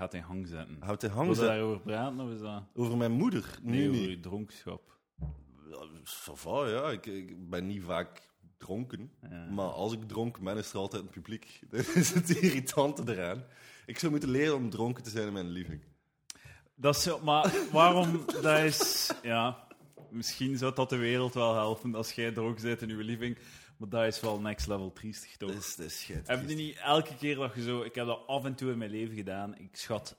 ga het in hang zetten. Houd de Wil hang je zetten. daarover praten of is dat... Over mijn moeder? Nu Nee, over je dronkenschap. Ja, ça va, ja. Ik, ik ben niet vaak dronken. Ja. Maar als ik dronken ben, is er altijd een publiek. Dat is het irritante eraan. Ik zou moeten leren om dronken te zijn in mijn living. Dat is zo, maar waarom? Dat is... Ja, misschien zou dat de wereld wel helpen als jij dronken bent in je living. Maar dat is wel next level triestig, toch? Dat is, dat is schijt. Heb je niet elke keer dat je zo... Ik heb dat af en toe in mijn leven gedaan. Ik schat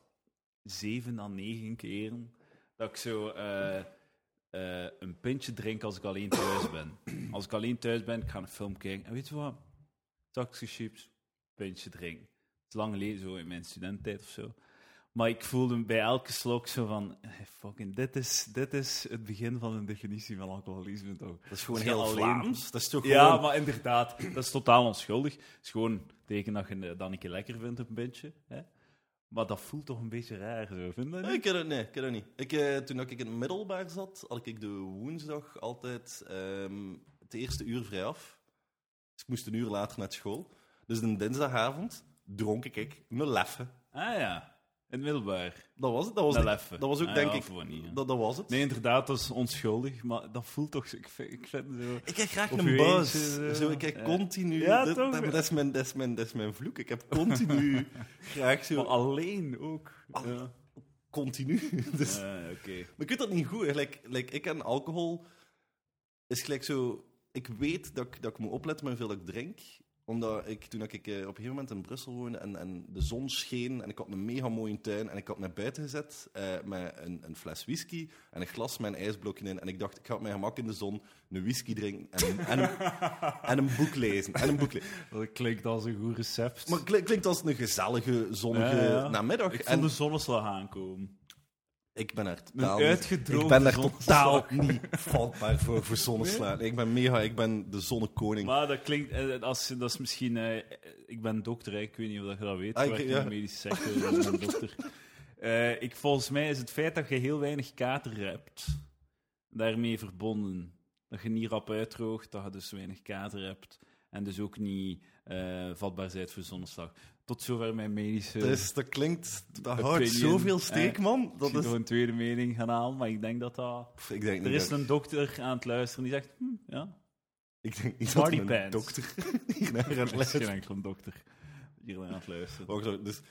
zeven à negen keren dat ik zo eh, eh, een pintje drink als ik alleen thuis ben. Als ik alleen thuis ben, ik ga een film kijken. En weet je wat? Zakje chips, pintje drinken. Het is lang geleden, zo in mijn studententijd of zo. Maar ik voelde bij elke slok zo van... Hey, fucking, dit is, dit is het begin van een definitie van alcoholisme, toch? Dat is gewoon heel alleen- Vlaams. Dat is toch Ja, maar inderdaad, dat is totaal onschuldig. Het is gewoon teken dat je dat een keer lekker vindt, een beetje. Hè? Maar dat voelt toch een beetje raar, zo. Vind je dat Nee, niet? ik ken het, nee, ik ken het niet. Ik, eh, toen ik in het middelbaar zat, had ik de woensdag altijd ehm, het eerste uur vrij af. Dus ik moest een uur later naar school. Dus een dinsdagavond dronk ik een leffe. Ah ja, het middelbaar. Dat was het. Dat was, de- dat was ook, Ah, denk ja, ik... gewoon niet, ja. dat, dat was het. Nee, inderdaad, dat is onschuldig, maar dat voelt toch... Ik ik vind zo... Ik heb graag een eentje, Zo, ik heb Ja. continu... Ja, dat, toch? dat, is mijn, dat, is mijn, dat is mijn vloek. Ik heb continu graag zo... Maar alleen ook. Ah. Ja. Continu. Dus, Ah, Oké. Maar ik weet dat niet goed. Like, like, ik en alcohol is gelijk zo... Ik weet dat ik, dat ik moet opletten met hoeveel ik drink. Omdat ik, toen ik eh, op een gegeven moment in Brussel woonde en, en de zon scheen en ik had een mega mooie tuin en ik had mij buiten gezet eh, met een, een fles whisky en een glas met een ijsblokje in. En ik dacht, ik ga op mijn gemak in de zon een whisky drinken en, en, en een boek lezen. En een boek lezen. Dat klinkt als een goed recept. Maar klinkt als een gezellige, zonnige Ja, ja. namiddag. ik en de zonneslag aankomen. Ik ben er totaal Ik ben er totaal niet vatbaar voor, voor zonneslaan. Ik ben mega, ik ben de zonnekoning. Maar dat klinkt, eh, als, dat is misschien, eh, ik ben dokter, ik weet niet of dat je dat weet, Ah, ik ja. in de medische sector, ik ben dokter. Eh, ik, volgens mij is het feit dat je heel weinig kater hebt, daarmee verbonden. Dat je niet rap uitdroogt, dat je dus weinig kater hebt en dus ook niet eh, vatbaar bent voor zonneslag. Tot zover mijn medische... Dus dat klinkt, dat houdt zoveel steek, eh, man. ik Dat zie is, nog een tweede mening gaan halen, maar ik denk dat dat... Pff, ik denk Er niet is dat, een dokter aan het luisteren die zegt, hm, ja, ik denk niet dat Party een pants. dokter hier naar is geen enkele dokter hier naar aan het luisteren. Dus,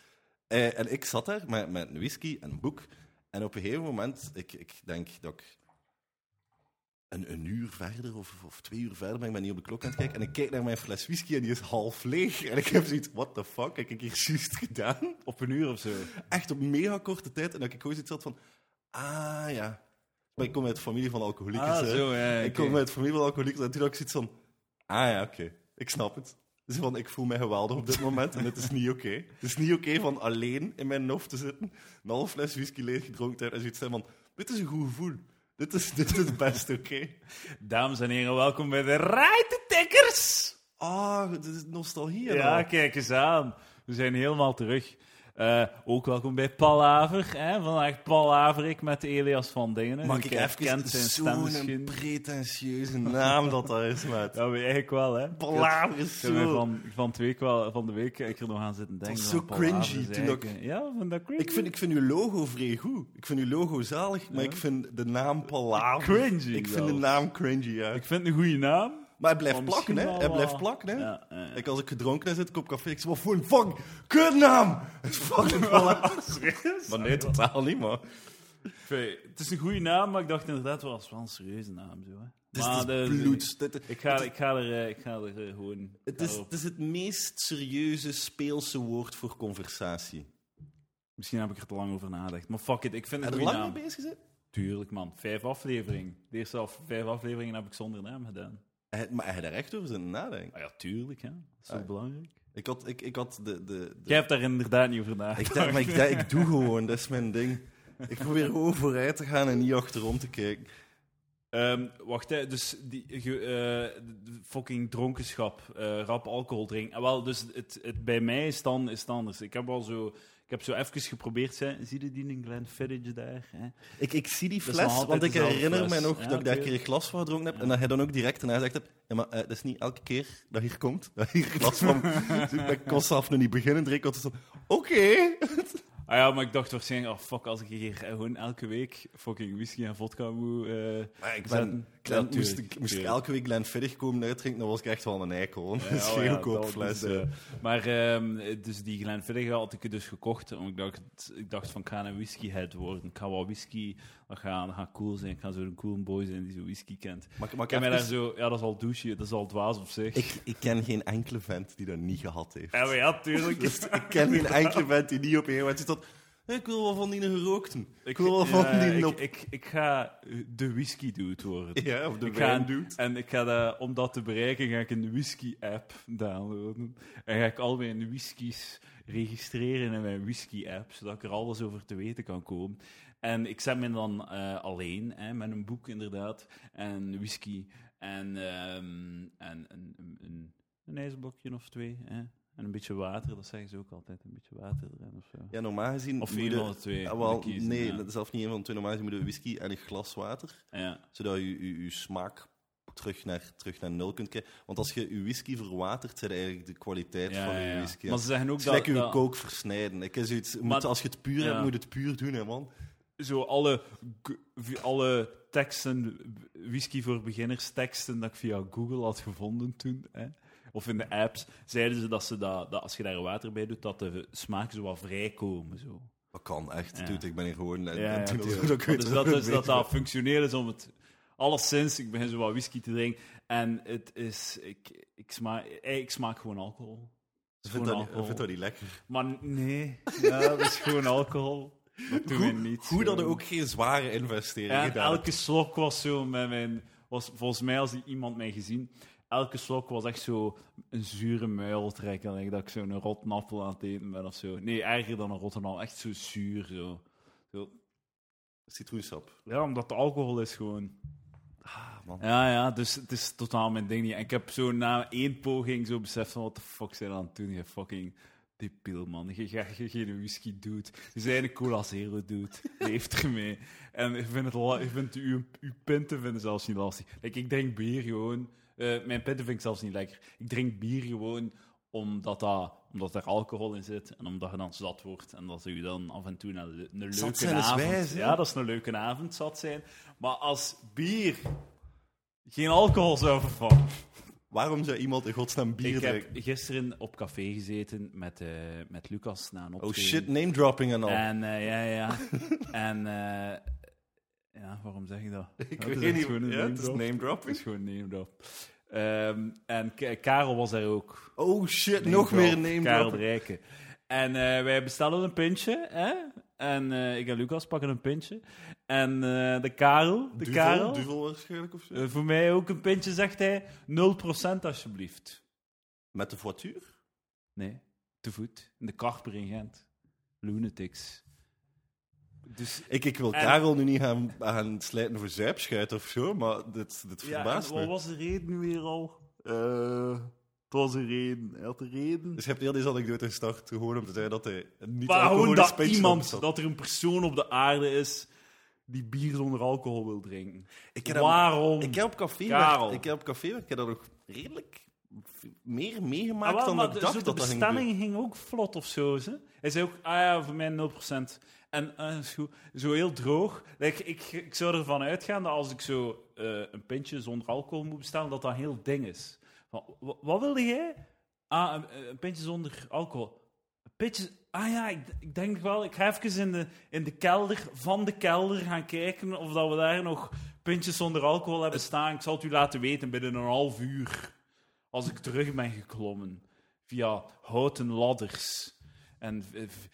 eh, en ik zat daar met, met een whisky en een boek. En op een gegeven moment, ik, ik denk dat ik een, een uur verder of, of twee uur verder ben, ik niet op de klok aan het kijken. En ik kijk naar mijn fles whisky en die is half leeg. En ik heb zoiets, what the fuck, heb ik hier juist gedaan? Op een uur of zo. Echt op mega korte tijd. En dat ik gewoon zoiets had van, ah ja. Maar ik kom uit de familie van alcoholiekers. Ah, zo, ja. Ik kom uit de familie van alcoholiekers. En toen had ik zoiets van, ah ja, oké. Ik snap het. Dus van, ik voel mij geweldig op dit moment en het is niet oké. Het is niet oké van alleen in mijn hoofd te zitten, een half fles whisky leeg gedronken te hebben en zoiets zijn van, dit is een goed gevoel. Dit is, dit is best oké. Dames en heren, welkom bij de Rijtentikkers! Ah, dit is nostalgie. Ja, al. kijk eens aan. We zijn helemaal terug. Eh, ook welkom bij Palaver. Hè? Vandaag Palaverik met Elias van Dingen. Mag ik even zo'n pretentieuze naam dat dat is, maat. Ja, eigenlijk wel, hè? Palaver is zo... van, van, de week wel, van de week ik er nog aan zitten denken. is van zo cringy is toen dat eigenlijk- Ja, van dat cringy. Ik vind, ik vind uw logo vrij goed. Ik vind uw logo zalig, maar Ja. ik vind de naam Palaver... Cringy Ik vind de naam cringy, ja. Ik vind het een goede naam. Maar hij blijft Maar plakken, hè. Hij wel blijft plakken, hè. Ja, ja. Ik, als ik gedronken zit, ik op café, ik zeg, wat voor een fuck, kutnaam! Het is fucking Palaver. Maar nee, totaal niet, man. Het is een goede naam, maar ik dacht inderdaad wel, het is wel een serieuze naam. Zo, hè. Het Maar is, de- het is bloed. Dit- Ik ga, ik ga er, eh, ik ga er eh, gewoon... Het is, het is het meest serieuze, speelse woord voor conversatie. Misschien heb ik er te lang over nagedacht. Maar fuck it, ik vind Heb het je een er lang naam. mee bezig gezet? Tuurlijk, man. Vijf afleveringen. De eerste af, vijf afleveringen heb ik zonder naam gedaan. Hij- Maar hij daar echt over zitten nadenken. Ah ja, tuurlijk, hè. Dat is zo Ah. belangrijk. Ik had, ik, ik had de... de, de... Jij hebt daar inderdaad niet over nagedacht. Ik, denk, maar ik, ik doe gewoon, dat is mijn ding. Ik probeer gewoon vooruit te gaan en niet achterom te kijken. Ehm, wacht, hè. Dus die ge- eh, de fucking dronkenschap, eh, rap alcohol drinken. Ah, wel, dus het, het, bij mij is dan, is het anders. Ik heb al zo... Ik heb zo even geprobeerd, hè. zie je die in Glenfiddich daar? Hè? Ik, ik zie die fles, want ik herinner me nog Ja, dat ik daar een keer een glas van gedronken heb. Ja. En dat hij dan ook direct daarna gezegd hebt: Ja, maar eh, dat is niet elke keer dat hier komt. Dat hier glas van. dus ik kon zelf nog niet beginnen drinken. want het Oké. Ah ja, maar ik dacht waarschijnlijk, oh fuck, als ik hier gewoon elke week fucking whisky en vodka moet eh Maar ik zetten. Ben, Ja, Glen- moest, ik, moest ik elke week Glenfiddich komen uitdrinken, dan was ik echt wel een eikel. Dat Ja, oh ja, dat fles. eh, maar ehm, dus die Glenfiddich had ik dus gekocht. Omdat ik dacht, ik dacht van, ik ga een whiskyhead worden. Ik ga wat whisky, dat gaat cool zijn. Ik ga zo'n cool boy zijn die zo whisky kent. Maar, maar Ik heb mij daar even- zo... Ja, dat is al douche, dat is al dwaas op zich. ik, ik ken geen enkele vent die dat niet gehad heeft. Ja, maar ja, tuurlijk. Dus ik ken geen enkele vent die niet op een moment zit dat... Ik wil wel van die gerookten. Ik wil wel van die ik, op... ik, ik ga de whisky dude worden. Ja, of de Ik wijn doet. En ik ga dat, om dat te bereiken, ga ik een whisky-app downloaden. En ga ik al mijn whiskies registreren in mijn whisky-app, zodat ik er alles over te weten kan komen. En ik zet me dan eh, alleen, hè, met een boek inderdaad, en whisky, en, ehm, en een, een, een, een ijsblokje of twee, hè. En een beetje water, dat zeggen ze ook altijd, een beetje water erin of zo. Ja, normaal gezien... Of je- van de twee. Moet wel, kiezen, nee, ja. dat is zelfs niet een van de twee. Normaal gezien moet je whisky en een glas water, Ja. zodat je je, je smaak terug naar, terug naar nul kunt krijgen. Want als je je whisky verwatert, zit eigenlijk de kwaliteit Ja, van je whisky. Maar ze zeggen ook dat, je dat kook versnijden. Ik zoiets, moet, Maar- als je het puur hebt, moet je het puur doen, hè, man. zo alle, alle teksten, whisky voor beginners teksten dat ik via Google had gevonden toen, hè, of in de apps, zeiden ze dat, ze dat, dat als je daar water bij doet, dat de smaken zo wat vrijkomen. Zo. Dat kan echt, Ja. dude. Ik ben hier gewoon... Ja, en- ja, en toen- tuurlijk. dat dus dat, dat dat functioneel is om het... Alleszins, ik begin zo wat whisky te drinken en het is... Ik, ik, smaak, eh, ik smaak gewoon alcohol. Ik vind dat niet- dat lekker. Maar nee, ja, dat is gewoon alcohol. Dat doen we niet. hoe dat gewoon. ook geen zware investering en gedaan elke slok was zo met mijn... Was, volgens mij, als die iemand mij gezien... Elke slok was echt zo een zure muil trekken. like dat ik zo een rotte appel aan het eten ben of zo. Nee, erger dan een rotte appel. Echt zo zuur, zo. zo. Citroensap. Ja, omdat de alcohol is gewoon... Ah, man. Ja, ja, dus het is totaal mijn ding niet. En ik heb zo na één poging zo beseft van... Wat de fuck zijn aan het doen? Je fucking debiel, man. Je gaat je geen whisky doet. Je bent een cola zero doet. Leeft ermee. En ik vind het... Ik vind uw, uw pinten vinden zelfs niet lastig. Like, ik drink bier gewoon... eh, mijn pinten vind ik zelfs niet lekker. Ik drink bier gewoon omdat, dat, omdat er alcohol in zit. En omdat je dan zat wordt. En dat je dan af en toe een, een Zat leuke avond... wijs, ja, dat is een leuke avond, zat zijn. Maar als bier geen alcohol zou vervangen. Waarom zou iemand in godsnaam bier Ik drinken? heb gisteren op café gezeten met, eh, met Lucas na een Oh optreden. shit, name dropping en al. En eh, ja, ja. en ja, waarom zeg ik dat? ik Ja, weet niet. gewoon een Ja, name het is drop. Het is gewoon name drop. Ehm, en K- Karel was daar ook. Oh shit, Name nog drop. meer name Karel. En eh, wij bestellen een pintje, hè? En eh, ik en Lucas pakken een pintje. En eh, de Karel, de Duvel, Karel, Duvel waarschijnlijk of zo. voor mij ook een pintje, zegt hij, 0% alsjeblieft. Met de voituur? Nee, te voet. In de in Gent. Lunatics. Dus, Ik, ik wil En- Karel nu niet gaan, gaan slijten voor zuipschuit of zo, maar dit, dit ja, verbaast wat me. was de reden nu weer al? Eh, het was een reden. Hij had de reden. Dus je hebt heel deze anekdote gestart gewoon om te zeggen dat hij een niet maar gewoon alcoholisch dat iemand, dat er een persoon op de aarde is die bier zonder alcohol wil drinken. Ik heb Waarom? Ik heb op café ik heb op café ik heb dat nog redelijk meer meegemaakt Ah, wel, dan ik de- dacht dat de dat ging bestelling ging ook vlot of zo. Ze. Hij zei ook, ah ja, voor mij 0%. En eh, goed. zo heel droog. Like, ik, ik zou ervan uitgaan dat als ik zo eh, een pintje zonder alcohol moet bestellen, dat dat heel ding is. Wat wilde jij? Ah, een, een pintje zonder alcohol. Een pintje... Ah ja, ik, ik denk wel, ik ga even in de, in de kelder, van de kelder gaan kijken of dat we daar nog pintjes zonder alcohol hebben staan. Ik zal het u laten weten binnen een half uur. Als ik terug ben geklommen. Via houten ladders. En v- v-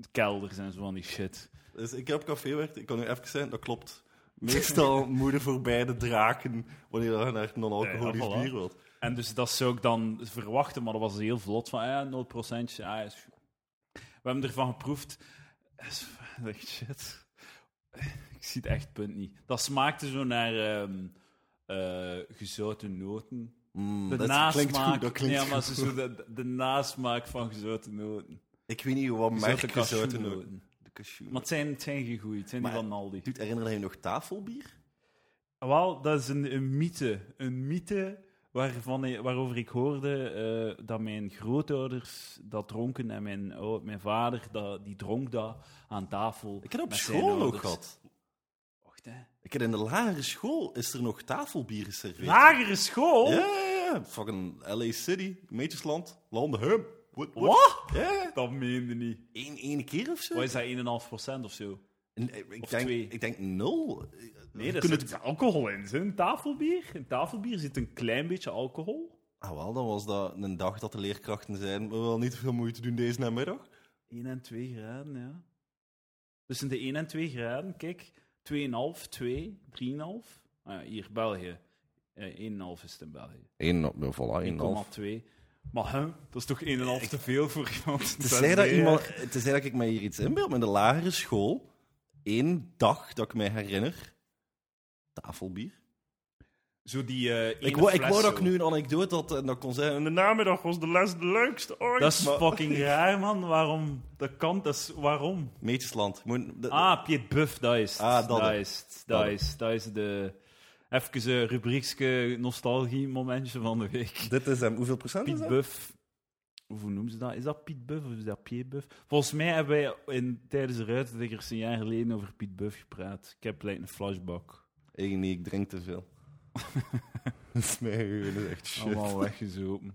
drakenkelders en zo van die shit. Dus ik heb café gewerkt, ik kan nu even zijn, dat klopt. Meestal moeten voorbij de draken wanneer je naar non-alcoholisch Ja, ja, voilà. bier wilt. En dus dat zou ik dan verwachten, maar dat was heel vlot van, ja, 0%, ja, is goed. We hebben ervan geproefd. Dat is echt shit. Ik zie het echt punt niet. Dat smaakte zo naar ehm eh, gezouten noten. Mm, De dat nasmaak. klinkt goed, dat klinkt ja, maar goed. zo de, de nasmaak van gezouten noten. Ik weet niet wat Gezouten merk je zouten cashewnoten. De cashew. Maar het zijn, het zijn geen goeie, het zijn die van Aldi. Doet herinner je nog tafelbier? Wel, dat is een, een mythe. Een mythe waarvan, waarover ik hoorde eh, dat mijn grootouders dat dronken en mijn, ou- mijn vader dat, die dronk dat aan tafel. Ik heb dat op school ook ouders. gehad. Wacht, hè. Ik heb in de lagere school is er nog tafelbier geserveerd. Lagere school? Ja, ja, ja. Fucking LA City, Meetjesland, Landen, hum. What? what? Wat? Ja. Dat meende niet. Eén, ene keer of zo? Wat is dat, 1,5% of zo? En, eh, ik, Of denk, twee? ik denk nul. Nee, Kunnen zit alcohol in. Een tafelbier. In tafelbier zit een klein beetje alcohol. Ah, wel, dan was dat een dag dat de leerkrachten zeiden: we willen niet veel moeite doen deze namiddag. 1 en 2 graden, ja. Tussen de 1 en 2 graden, kijk, 2,5, 2, 3,5. Ah, ja, hier, België. Eh 1,5 is het in België. 1, voilà, 1,2. Maar hè, dat is toch 1,5 te veel voor iemand? Tenzij dat, iemand, tenzij dat ik mij hier iets inbeeld, maar in de lagere school, één dag dat ik mij herinner, tafelbier. Zo die eh Ik, wou, ik wou dat ik nu een anekdote had en dat ik kon zeggen, in de namiddag was de les de leukste ooit. Dat is maar- fucking raar, man. Waarom? Dat kan, dat is... Waarom? Meetjesland. Moet, dat- Ah, Piet Buff, dat is het. Ah, dat, is het. Dat is, dat is de... Even een rubriekske nostalgie-momentje van de week. Dit is hem. Hoeveel procent is Piet dat? Buff. Hoe noemen ze dat? Is dat Piet Buff of is dat Piet Buff? Volgens mij hebben wij in, tijdens de Ruitendiggers een jaar geleden over Piet Buff gepraat. Ik heb lijkt een flashback. Ik niet, ik drink te veel. dat is mij gewoon dat is echt shit. Allemaal weggezopen.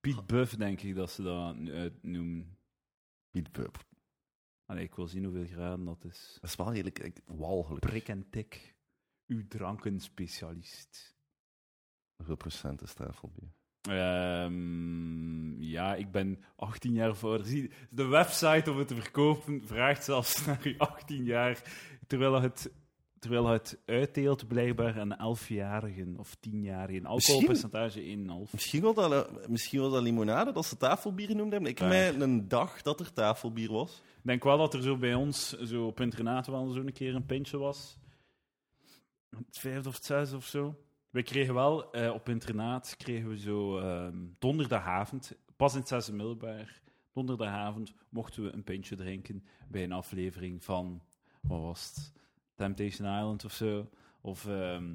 Piet Buff, denk ik dat ze dat nu uitnoemen. Piet. Allee, ik wil zien hoeveel graden dat is. Dat is wel redelijk ik- walgelijk. Prik en tik. Uw drankenspecialist. Hoeveel procent is tafelbier? Ehm, ja, ik ben 18 jaar ouder. Zie, de website om het te verkopen vraagt zelfs naar je 18 jaar, terwijl het, terwijl het uitdeelt blijkbaar aan 11-jarigen of 10-jarigen. Alcoholpercentage 1,5. Misschien was, dat, eh, misschien was dat limonade, dat ze tafelbier noemden. Ik heb Ja. mij een dag dat er tafelbier was. Ik denk wel dat er zo bij ons, zo op internaat, wel zo'n keer een pintje was. Het vijfde of het zesde of zo. We kregen wel, eh, op internaat, kregen we zo ehm, donderdagavond, pas in het zesde middelbaar, donderdagavond mochten we een pintje drinken bij een aflevering van, wat was het, Temptation Island of zo. Of ehm,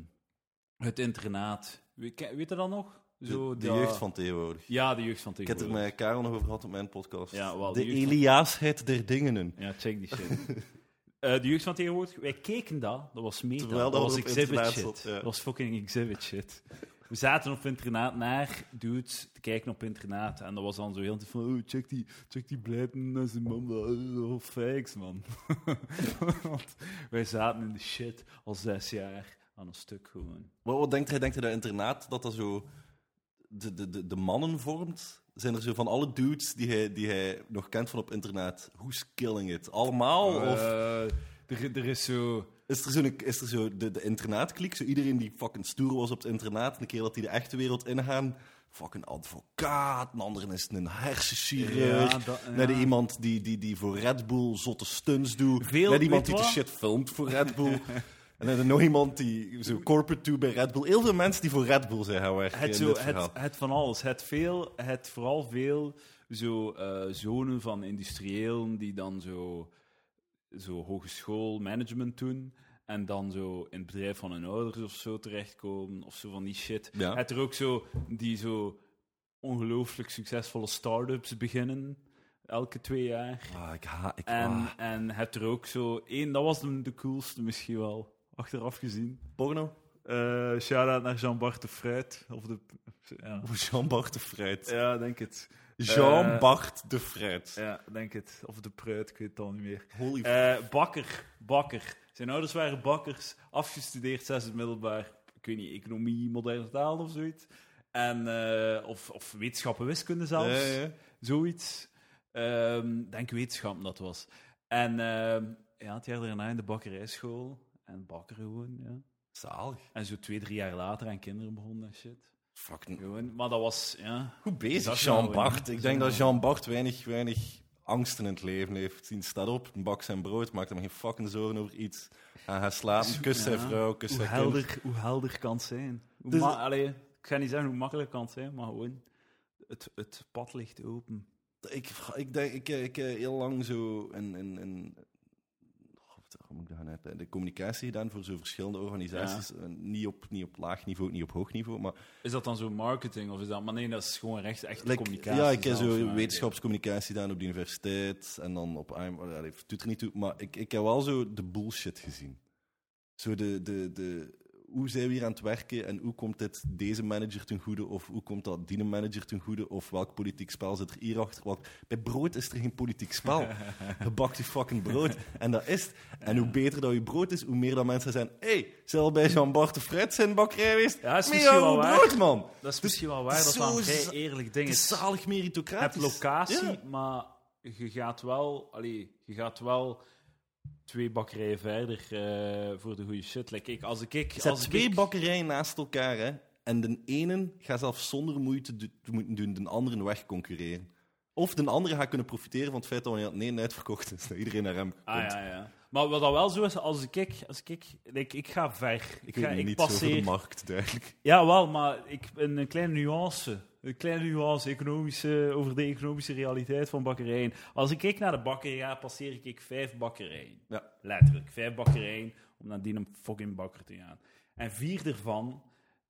het internaat. Weet, je dat nog? Zo, De, jeugd van tegenwoordig. Ja, de jeugd van Ik heb het tegenwoordig. met Karel nog over gehad op mijn podcast. Ja, wel, de de van- Eliaasheid der dingen. Ja, check die shit. Eh, de jeugd van tegenwoordig, wij keken dat, dat was meta, Terwijl dat was exhibit shit. zat, ja. Dat was fucking exhibit shit. We zaten op internaat naar dudes te kijken op internaat en dat was dan zo heel van, oh, check die, check die blijven naar zijn mama, oh, fakes, man. Want wij zaten in de shit al zes jaar aan een stuk gewoon. Wat, wat denkt hij? Denkt hij dat internaat dat dat zo de, de, de, de mannen vormt? Zijn er zo van alle dudes die hij, die hij nog kent van op internaat? Who's killing it? Allemaal? of Eh, er, er is zo... is er zo, een, is er zo de, de internaatkliek? Zo iedereen die fucking stoer was op het internaat, en de keer dat die de echte wereld ingaan, fucking advocaat, een andere is een hersenchirurg. Ja, dat- ja. Net iemand die, die, die voor Red Bull zotte stunts doet. Veel- Net iemand die de shit filmt voor Red Bull. en dan er nog iemand die zo corporate doet bij Red Bull. Heel veel mensen die voor Red Bull zijn gaan werken Het, zo, het, het van alles. Het, veel, het vooral veel zo, eh, zonen van industriëlen die dan zo, zo hogeschool management doen. En dan zo in het bedrijf van hun ouders of zo terechtkomen. Of zo van die shit. Ja. Het er ook zo die zo ongelooflijk succesvolle start-ups beginnen. Elke twee jaar. Ah, ik ha ik, En, ah. en het er ook zo één, dat was de, de coolste misschien wel. Achteraf gezien. Porno? Eh Shout-out naar Jean-Bart de Fruit. Of de, ja. Jean-Bart de Fruit. ja, denk het. Jean-Bart de Fruit. Ja, denk het. Of de Pruit, ik weet het al niet meer. Holy Eh, bakker, bakker. Zijn ouders waren bakkers, afgestudeerd, zesde middelbaar. Ik weet niet, economie, moderne taal of zoiets. En, eh, of, of wetenschappen, wiskunde zelfs. Ja, ja. Zoiets. Ehm denk wetenschap dat was. En ehm, ja, het jaar daarna in de bakkerijschool. En bakker gewoon, ja. Zalig. En zo twee, drie jaar later aan kinderen begonnen en shit. Fucking Gewoon, maar dat was, ja... Goed Dat bezig, is Jean-Bart. een- Ik denk dat Jean-Bart weinig, weinig angsten in het leven heeft. Zien staat op, een bak zijn brood, maakt hem geen fucking zorgen over iets. Hij gaat slapen, kust zijn vrouw, kust Hoe zijn kind. helder, hoe helder kan het zijn? Hoe Dus- Allee, ik ga niet zeggen hoe makkelijk kan het zijn, maar gewoon... Het, het pad ligt open. Ik, ik denk, ik, ik, ik heel lang zo in, in, in hoe moet ik dat gaan uitleggen? De communicatie gedaan voor zo verschillende organisaties. Eh, Niet, op, niet op laag niveau, niet op hoog niveau, maar Is dat dan zo marketing of is dat... Maar nee, dat is gewoon recht echt Like, communicatie. Ja, ik heb zo wetenschapscommunicatie gedaan op de universiteit en dan op IM. Dat doet er niet toe, maar ik, ik heb wel zo de bullshit gezien. Zo de, de, de, hoe zijn we hier aan het werken en hoe komt dit deze manager ten goede of hoe komt dat die manager ten goede of welk politiek spel zit er hierachter? Welk... Bij brood is er geen politiek spel. je bakt je fucking brood en dat is het. En hoe beter dat je brood is, hoe meer dat mensen zijn hey, zal bij Jean-Bart de Fred zijn bakkerij geweest? Ja, is Met misschien wel waar. brood, man! Dat is Dus misschien wel waar, dat is wel een vrij eerlijk ding. Het is is. zalig Je meritocratisch. hebt locatie, Ja. maar je gaat wel, allee, je gaat wel twee bakkerijen verder eh, voor de goede shit. Like, ik, als ik, ik, zet als twee ik, bakkerijen naast elkaar, hè. En de ene gaat zelfs zonder moeite do- te moeten doen de andere wegconcurreren. Of de andere gaat kunnen profiteren van het feit dat het ene uitverkocht is, dat iedereen naar hem komt. Ah, ja, ja. Maar wat dat wel zo is, als ik, ik- als ik, ik, ik ga ver. Ik, Ik ga, weet ik niet de markt, duidelijk. Ja, wel, maar ik, een kleine nuance. Een kleine nuance economische, over de economische realiteit van bakkerijen. Als ik kijk naar de bakkerij passeer ik vijf bakkerijen. Ja. Letterlijk, vijf bakkerijen om naar die een fucking bakker te gaan. En vier daarvan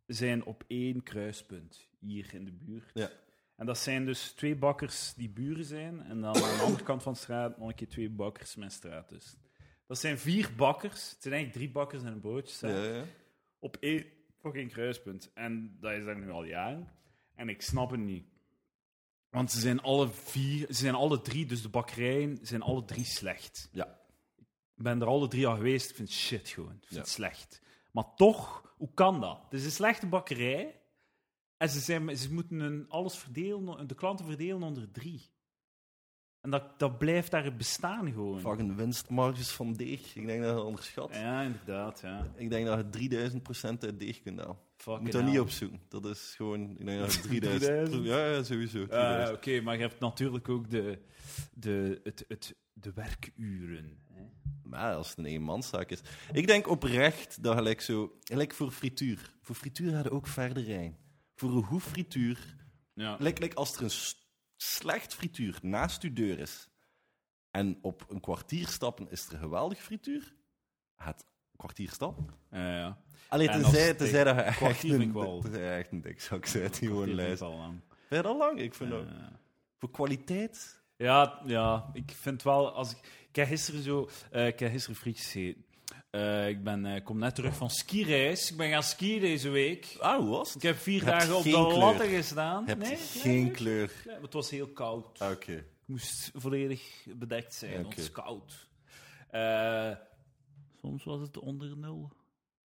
zijn op één kruispunt, hier in de buurt. Ja. En dat zijn dus twee bakkers die buren zijn. En dan aan de andere kant van de straat nog een keer twee bakkers met straat dus. Dat zijn vier bakkers. Het zijn eigenlijk drie bakkers en een broodje. Ja, ja. Op één fucking kruispunt. En dat is daar nu al jaren. En ik snap het niet. Want ze zijn alle vier, ze zijn alle drie, dus de bakkerijen zijn alle drie slecht. Ja. Ik ben er alle drie al geweest, ik vind shit gewoon. Ik vind Ja. het slecht. Maar toch, hoe kan dat? Het is een slechte bakkerij. En ze, zijn, ze moeten hun alles verdelen, de klanten verdelen onder drie. En dat, dat blijft daar bestaan gewoon. Fucking winstmarges van deeg. Ik denk dat je dat onderschat. Ja, inderdaad, ja. Ik denk dat je 3000% uit deeg kunt halen. Je Fucking moet dat hell. niet opzoeken. Dat is gewoon... Ik denk dat je 3000... 3000? Ja, ja, sowieso. 3000. Oké, maar je hebt natuurlijk ook de, de, het, het, de werkuren. Hè? Maar als het een eenmanszaak is. Ik denk oprecht dat gelijk zo... Gelijk voor frituur. Voor frituur hadden ook verder rijden. Voor een goed frituur... Ja. Gelijk, gelijk als er een slecht frituur naast uw deur is en op een kwartier stappen is er een geweldige frituur, het kwartier stappen. Ja, ja. Alleen En tenzij, tenzij dat je echt een, wel- je echt een dikzak bent die gewoon lijst. al lang. Je dat lang? Ik vind dat... Voor kwaliteit... Ja, ja, ik vind wel, als ik, ik heb gisteren zo, eh, ik heb gisteren frietjes gegeten. Eh, ik ben, eh, kom net terug van skireis. Ik ben gaan skiën deze week. Ah, hoe was Ik het? heb vier dagen op de latten gestaan. Nee, geen nee, kleur. nee, maar het was heel koud. Ah, Oké. Ik moest volledig bedekt zijn, want het is koud. Eh, soms was het onder nul.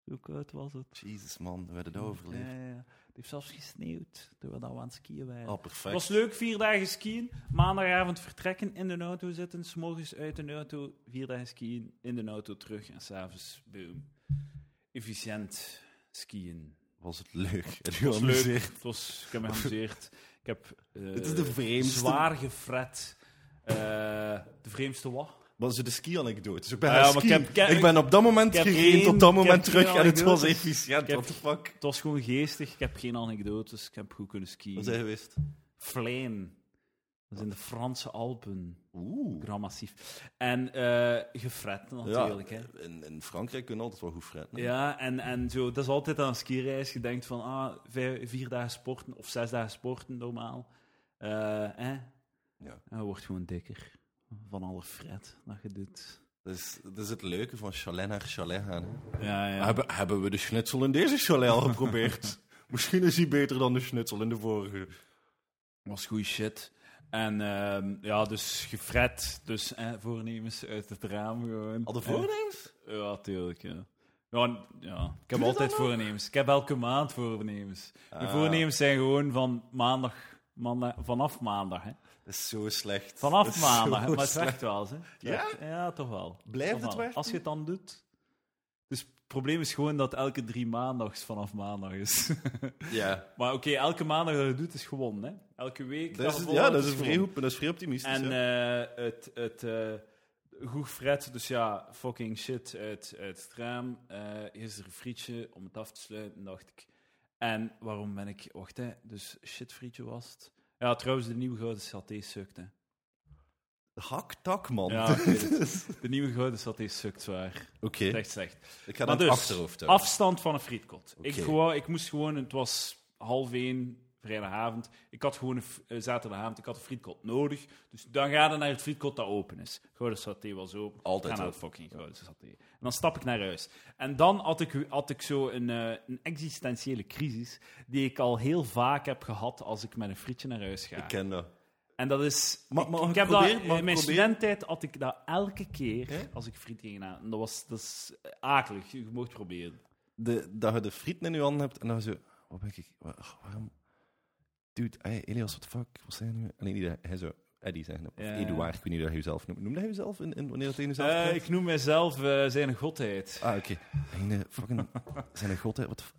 Zo koud was het. Jezus man, we hebben dat overleefd. Ja, ja, ja. Het heeft zelfs gesneeuwd toen we aan het skiën waren. Oh, Het perfect. was leuk, vier dagen skiën. Maandagavond vertrekken, in de auto zitten. S morgens uit de auto, vier dagen skiën, in de auto terug. En s'avonds, boom. Efficiënt skiën. Was het leuk? Het was leuk. Het was, ik heb me geamuseerd. Ik heb eh, Het is de vreemdste- zwaar gefret. Eh, de vreemdste wat? Maar zo de ski-anekdote. Ik ben, Ah, ja, ik heb- ik ben op dat moment gereden, op dat moment terug en het was efficiënt. What the fuck? Het was gewoon geestig. Ik heb geen anekdotes. Ik heb goed kunnen skiën. Waar zijn geweest? Vleen. Dat is in de Franse Alpen. Oeh. Grand Massief. En gefret natuurlijk. ja, hè. in, in Frankrijk kunnen altijd wel goed fretten. Ja, en, en zo, dat is altijd aan een skireis. Je denkt van, ah, vijf- vier dagen sporten of zes dagen sporten normaal. Eh, hè? Ja. En je wordt gewoon dikker van alle fret dat je doet. Dat, is, dat is het leuke van chalet naar chalet gaan. hè. Ja, ja. Hebben, hebben we de schnitzel in deze chalet al geprobeerd? Misschien is die beter dan de schnitzel in de vorige. was goede shit. En ehm, ja, dus gefret. Dus eh, voornemens uit het raam gewoon. Al de voornemens? Ja, tuurlijk, ja. Ja, ja. ik heb altijd voornemens. Ik heb elke maand voornemens. Mijn Ah. voornemens zijn gewoon van maandag, maandag vanaf maandag. Hè. Dat is zo slecht. Vanaf maandag, maar het werkt wel. Hè. Ja? Ja, toch wel. Blijft Toch het wel. werken? Als je het dan doet. Dus het probleem is gewoon dat elke drie maandags vanaf maandag is. Ja. maar oké, elke maandag dat je het doet is gewonnen. Hè. Elke week. Dat is, ja, dat is, vrij, dat is vrij optimistisch. En ja. eh, het, het eh, goed fret, dus ja, fucking shit uit, uit het raam. Eh gisteren een frietje om het af te sluiten, dacht ik. En waarom ben ik... Wacht, hè. Dus shit frietje was het. Ja, trouwens, de nieuwe gouden saté sukt, hè. Haktak, man. Ja, ik weet het. De nieuwe gouden saté sukt zwaar. Oké, Het echt slecht. ik ga Maar dan dus, achterhoofd houden. Afstand van een frietkot. Ik, Oké. gewoon, ik moest gewoon, het was half één, vrijdagavond. Ik had gewoon een eh, zaterdagavond, ik had een frietkot nodig. Dus dan ga je naar het frietkot dat open is. Gouden saté was open. Altijd Ga naar open. het fucking gouden saté. En dan stap ik naar huis. En dan had ik, had ik zo een, eh, een existentiële crisis die ik al heel vaak heb gehad als ik met een frietje naar huis ga. Ik ken dat. En dat is... Ma- ik, mag ik ik heb dat, in mijn studententijd had ik dat elke keer als ik friet ging aan. En dat was, dat is eh, akelig. Je mocht proberen. De, dat je de frieten in je handen hebt en dan zo... Wat ben ik... waarom... Dude, hey, Elias, what the fuck? Wat nu? Nee, niet dat hij zo... Eddie zeggen. Of Ja. Eduard, ik weet niet hoe je jezelf noemt. Noemde hij jezelf in, in, wanneer hij jezelf Eh, ik noem mijzelf eh, zijn godheid. Ah, oké. Einde fucking... Zijn godheid... Wat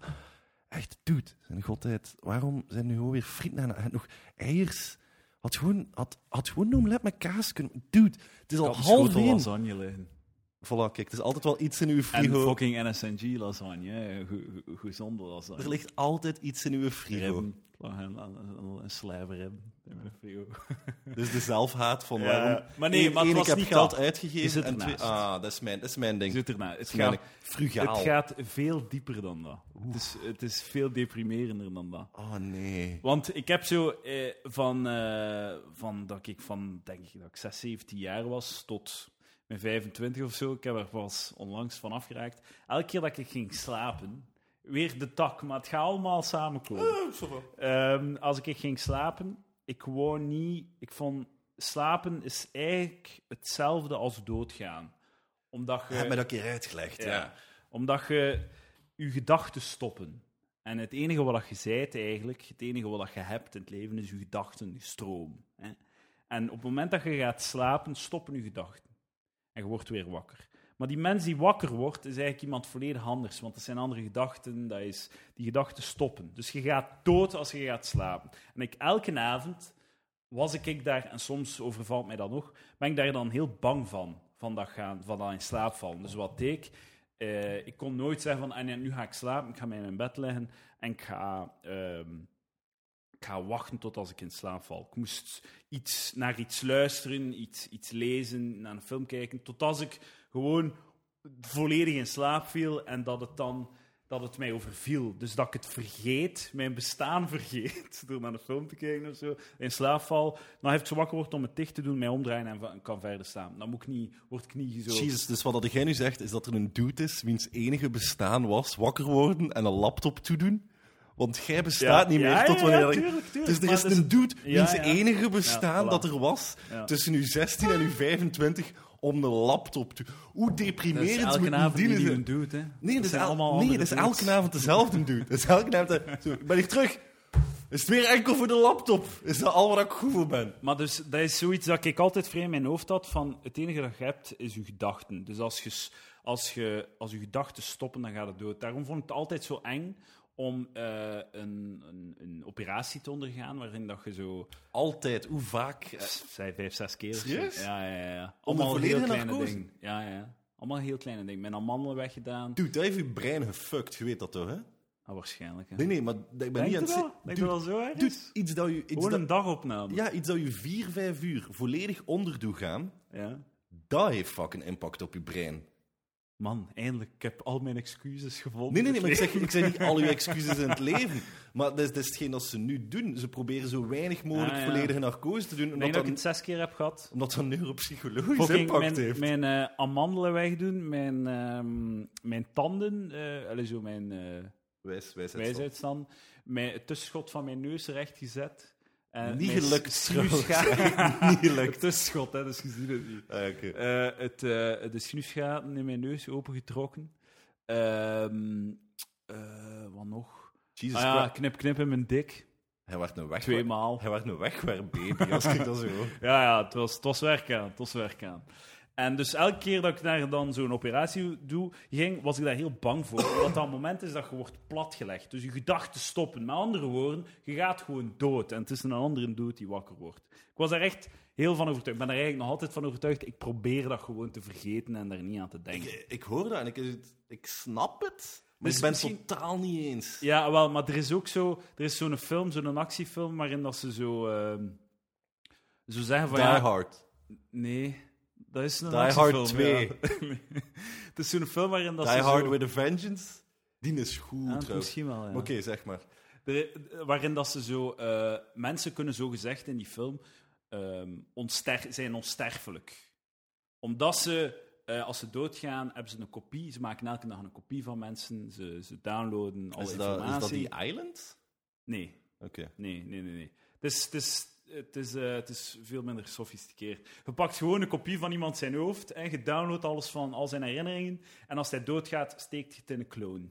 Echt, dude. Zijn godheid... Waarom zijn nu gewoon weer frieten aan... en nog eiers... Had gewoon, had, had gewoon een omelet met kaas kunnen... Dude, het is al half één. Voilà, kijk, het is altijd wel iets in uw En frigo. fucking NSNG lasagne. Gezonde lasagne. Er ligt altijd iets in uw frigo. Ribben. Een, een, in mijn frigo. Dus de zelfhaat van Ja, waarom... maar nee, maar het was ik heb niet geld dat. uitgegeven en twee... ernaast. Ah, dat is mijn, dat is mijn ding. Zit erna. Het gaat. Frugaal. het gaat veel dieper dan dat. Het is, het is veel deprimerender dan dat. Oh, nee. Want ik heb zo eh, van, eh, van dat ik van, denk ik, dat ik 6, 17 jaar was tot mijn 25 of zo. Ik heb er pas onlangs van afgeraakt. Elke keer dat ik ging slapen, weer de tak, maar het gaat allemaal samenkomen. Ehm, als ik ging slapen, ik gewoon niet. Ik vond slapen is eigenlijk hetzelfde als doodgaan. Omdat je. Hebt mij dat keer uitgelegd, ja. Ja. Omdat je je gedachten stoppen. En het enige wat je zijt eigenlijk, het enige wat je hebt in het leven, is je gedachten, je stroom. Hè? En op het moment dat je gaat slapen, stoppen je gedachten. En je wordt weer wakker. Maar die mens die wakker wordt, is eigenlijk iemand volledig anders. Want dat zijn andere gedachten, dat is, die gedachten stoppen. Dus je gaat dood als je gaat slapen. En ik, elke avond was ik, daar, en soms overvalt mij dat nog, ben ik daar dan heel bang van, van dat, gaan, van dat in slaap vallen. Dus wat deed ik? Eh, ik kon nooit zeggen van, ah, nu ga ik slapen, ik ga mij in mijn bed leggen en ik ga, ehm, ik ga wachten tot als ik in slaap val. Ik moest iets, naar iets luisteren, iets, iets lezen, naar een film kijken, tot als ik gewoon volledig in slaap viel en dat het dan dat het mij overviel. Dus dat ik het vergeet, mijn bestaan vergeet, door naar een film te kijken of zo, in slaap val. Dan heeft ze wakker wordt om het dicht te doen, mij omdraaien en kan verder staan. Dan moet ik niet, word ik zo... Jezus, dus wat jij nu zegt, is dat er een dude is wiens enige bestaan was wakker worden en een laptop toedoen? Want jij bestaat niet meer tot wanneer... tuurlijk, tuurlijk. dus er is is- een dude wiens enige bestaan voilà. dat er was tussen uw 16 en uw 25 om een laptop te... Hoe dat is deprimerend elke avond die een doet, hè. Nee, dat is, allemaal nee, dat is elke avond dezelfde dude. Dat is elke avond... Zo, ik ben hier terug. Is het weer enkel voor de laptop? Is dat al waar ik goed voor ben? Maar dus, dat is zoiets dat ik altijd vrij in mijn hoofd had, van het enige dat je hebt, is je gedachten. Dus als je, als je, als je gedachten stoppen, dan gaat het dood. Daarom vond ik het altijd zo eng om eh, een, een, een operatie te ondergaan, waarin dat je zo... Altijd. Hoe vaak? eh, Zij vijf, zes keer. Serieus? Ja, ja, ja. Om Allemaal heel kleine dingen. Ja, ja. Allemaal heel kleine dingen. Mijn amandelen weggedaan. Dude, dat heeft je brein gefuckt. Je weet dat toch, hè? Ah, waarschijnlijk. Hè. Nee, nee, maar ik ben Denk niet aan het. Denk je dat zo erg Dude, iets dat je... Iets Gewoon dat, een dagopname. ja, iets dat je vier, vijf uur volledig onder doet gaan, ja. dat heeft fucking impact op je brein. Man, eindelijk. Ik heb al mijn excuses gevonden. Nee, nee, nee, maar ik zeg, ik zeg niet al je excuses in het leven. Maar dat is, dat is hetgeen dat ze nu doen. Ze proberen zo weinig mogelijk Ah, ja. volledige narcose te doen, omdat dat ik het zes keer heb gehad. omdat dat neuropsychologisch impact mijn, heeft. mijn eh, amandelen wegdoen, mijn, ehm, mijn tanden, allee, zo mijn eh Wijs, wijs, wijsheidstand, mijn, het tussenschot van mijn neus recht gezet. En Niet gelukt. Niet gelukt. Het tussenschot, hè, dus je ziet het niet. Ah, oké. Eh, het, eh, de snoesgaten in mijn neus opengetrokken. Ehm eh, wat nog? Jesus Ah ja, knip, knip in mijn dik. Hij werd een weg. Tweemaal. Hij werd een wegwerpbaby, als ik dat zo. Ja, ja, het was, het was werk aan. Het was werk aan. En dus elke keer dat ik daar dan zo'n operatie doe, ging, was ik daar heel bang voor. Omdat dat moment is dat je wordt platgelegd. Dus je gedachten stoppen. Met andere woorden, je gaat gewoon dood. En het is een andere dood die wakker wordt. Ik was daar echt heel van overtuigd. Ik ben er eigenlijk nog altijd van overtuigd. Ik probeer dat gewoon te vergeten en daar niet aan te denken. Ik, ik hoor dat en ik, ik snap het. Maar Dus ik ben misschien- het totaal niet eens. Ja, wel, maar er is ook zo... Er is zo'n film, zo'n actiefilm, waarin dat ze zo... ehm, zo zeggen van... Die ja, Hard. Nee, dat is een Die Hard 2. ja. Nee. Het is zo'n film waarin dat Die Hard zo... with a Vengeance? Die is goed, Ja, trouwens. misschien wel, ja. Oké, zeg maar. Er- waarin dat ze zo... eh, mensen kunnen zo gezegd in die film ehm, onster zijn onsterfelijk. Omdat ze, eh, als ze doodgaan, hebben ze een kopie. Ze maken elke dag een kopie van mensen. Ze, ze downloaden alle Is dat, is informatie. dat die Island? Nee, Oké. nee, nee, nee. nee. Het is, het, is, het, is, eh, het is veel minder gesofisticeerd. Je pakt gewoon een kopie van iemand zijn hoofd en je downloadt alles van al zijn herinneringen. En als hij doodgaat, steekt je het in een clone.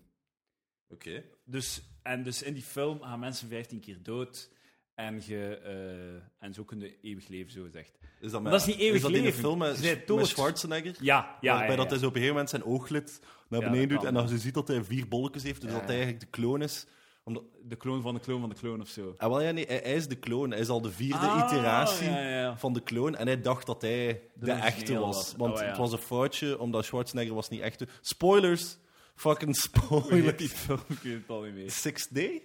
Oké. Dus, en dus in die film gaan mensen 15 keer dood. En, je, eh, en zo kun je eeuwig leven, zo gezegd. Is dat, Maar dat is niet eeuwig is dat in de leven. film met, met Schwarzenegger? Ja, ja. waarbij ja, dat ja. hij zo op een gegeven moment zijn ooglid naar Ja, beneden dat doet en dan je ziet dat hij vier bolletjes heeft, dus Ja, dat hij ja. eigenlijk de kloon is. Omdat, De kloon van de kloon van de kloon of zo. ah, wel, ja, nee, hij, hij is de kloon. Hij is al de vierde Ah, iteratie ja, ja, ja. van de kloon en hij dacht dat hij de, echte was. was. Want Oh, ja. het was een foutje, omdat Schwarzenegger was niet echt. Spoilers! Fucking spoilers. die film, ik weet het al niet meer. Sixth Day?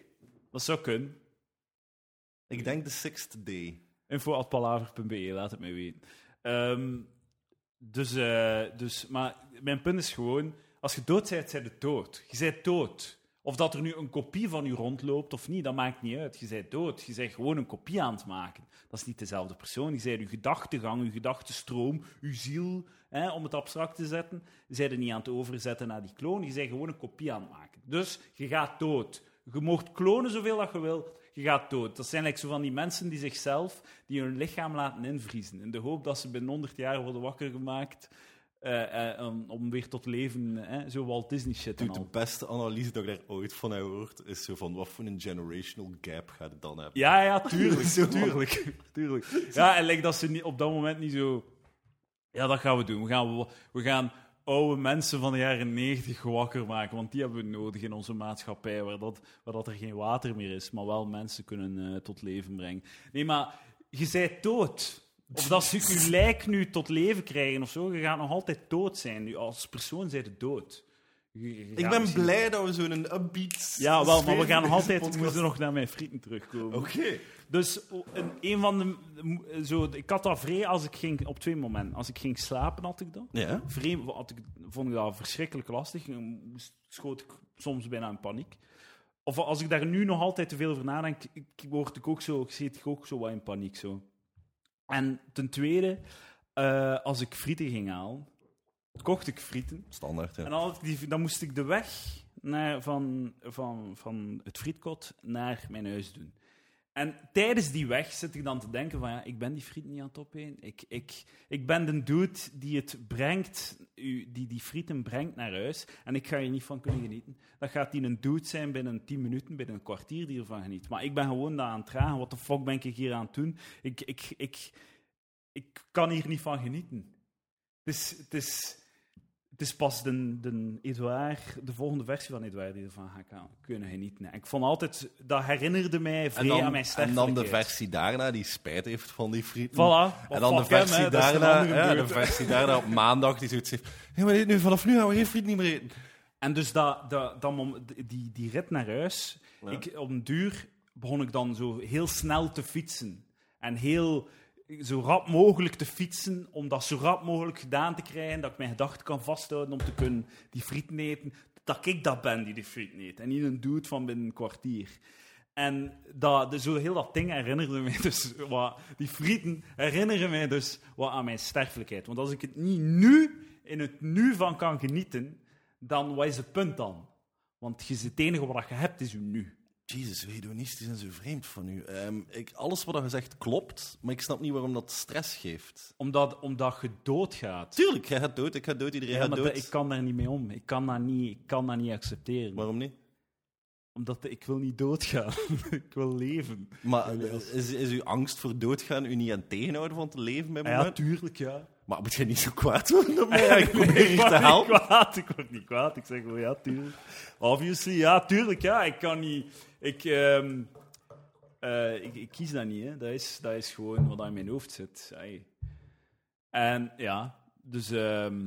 Dat zou kunnen. Ik denk de Sixth Day. Info.palaver.be, laat het mij weten. Ehm, dus, eh, dus, maar mijn punt is gewoon, als je dood bent, zijn je dood. Je bent dood. Of dat er nu een kopie van je rondloopt of niet, dat maakt niet uit. Je bent dood. Je bent gewoon een kopie aan het maken. Dat is niet dezelfde persoon. Je bent je gedachtegang, je gedachtenstroom, je ziel, hè, om het abstract te zetten. Bent er niet aan het overzetten naar die kloon. Je bent gewoon een kopie aan het maken. Dus je gaat dood. Je mocht klonen zoveel dat je wil. Je gaat dood. Dat zijn like zo van die mensen die zichzelf, die hun lichaam laten invriezen. In de hoop dat ze binnen 100 jaar worden wakker gemaakt. Eh, eh, om, om weer tot leven, hè, zo Walt Disney shit Dude, de beste analyse dat ik daar ooit van heb gehoord, is zo van wat voor een generational gap gaat het dan hebben. Ja, ja, tuurlijk. Zo. tuurlijk, tuurlijk. Ja, en like dat ze niet, op dat moment niet zo... Ja, dat gaan we doen. We gaan, we gaan oude mensen van de jaren 90 wakker maken, want die hebben we nodig in onze maatschappij, waar, dat, waar dat er geen water meer is, maar wel mensen kunnen eh, tot leven brengen. Nee, maar je bent dood. Of dat ze je lijk nu tot leven krijgen of zo, je gaat nog altijd dood zijn. Nu, als persoon zijn je dood. Je- je Ik ben misschien- blij dat we zo'n upbeat. Ja, wel, maar we gaan nog altijd podcast- moeten nog naar mijn frieten terugkomen. Oké. Dus een, een van de. Zo, ik had dat vrij als ik ging. Op twee momenten. Als ik ging slapen, had ik dat. Ja. Had ik, vond ik dat verschrikkelijk lastig. Schoot ik soms bijna in paniek. Of als ik daar nu nog altijd te veel over nadenk, ik, word ik ook zo, ik zit ik ook zo wat in paniek. Zo. En ten tweede, eh, als ik frieten ging halen, kocht ik frieten. Standaard, ja. En ik die, dan moest ik de weg naar, van, van, van het frietkot naar mijn huis doen. En tijdens die weg zit ik dan te denken van ja, ik ben die friet niet aan het opeten. Ik, ik, ik ben de dude die het brengt, die die frieten brengt naar huis. En ik ga je niet van kunnen genieten. Dat gaat die een dude zijn binnen 10 minuten, binnen een kwartier die ervan geniet. Maar ik ben gewoon daar aan het. Wat de fuck ben ik hier aan het doen? Ik, ik, ik, ik kan hier niet van genieten. Het is, het is, het is pas de, de, Edouard, de volgende versie van Edouard die ervan gaat kan- kunnen genieten. En ik vond altijd, dat herinnerde mij vrij En dan, aan mijn en sterfelijkheid. dan de versie daarna die spijt heeft van die frieten. Voilà. En dan de hem, versie daarna, ja, dude. de versie daarna op maandag die zoiets heeft. Ja, maar nu, vanaf nu gaan we geen friet niet meer eten. En dus dat, dat, dat die, die rit naar huis, Ja. ik, op een duur begon ik dan zo heel snel te fietsen. En heel zo rap mogelijk te fietsen, om dat zo rap mogelijk gedaan te krijgen, dat ik mijn gedachten kan vasthouden om te kunnen die frieten eten. Dat ik dat ben die die frieten eet, en niet een dude van binnen een kwartier. En dat, dus zo heel dat ding herinnerde mij dus wat, die frieten herinneren mij dus wat aan mijn sterfelijkheid. Want als ik het niet nu, in het nu van kan genieten, dan wat is het punt dan? Want het enige wat je hebt is je nu. Jezus, hedonistisch en zo vreemd van u. Ehm, ik, alles wat je zegt klopt, maar ik snap niet waarom dat stress geeft. Omdat, omdat je doodgaat. Tuurlijk, jij gaat dood, ik ga dood, iedereen Ja, gaat maar dood. ik kan daar niet mee om. Ik kan dat niet, ik kan dat niet accepteren. Waarom niet? Omdat ik wil niet doodgaan. ik wil leven. Maar is, is uw angst voor doodgaan u niet aan het tegenhouden van te leven bij Ah, ja, tuurlijk, ja. Maar moet je niet zo kwaad worden op mij? Ik probeer ik word te helpen. kwaad. Ik word niet kwaad. Ik zeg wel, ja, tuurlijk. Obviously, ja, tuurlijk, ja. Ik kan niet... Ik, ehm, eh, ik, ik kies dat niet, hè. Dat is, dat is gewoon wat in mijn hoofd zit. Ai. En ja, dus... ehm,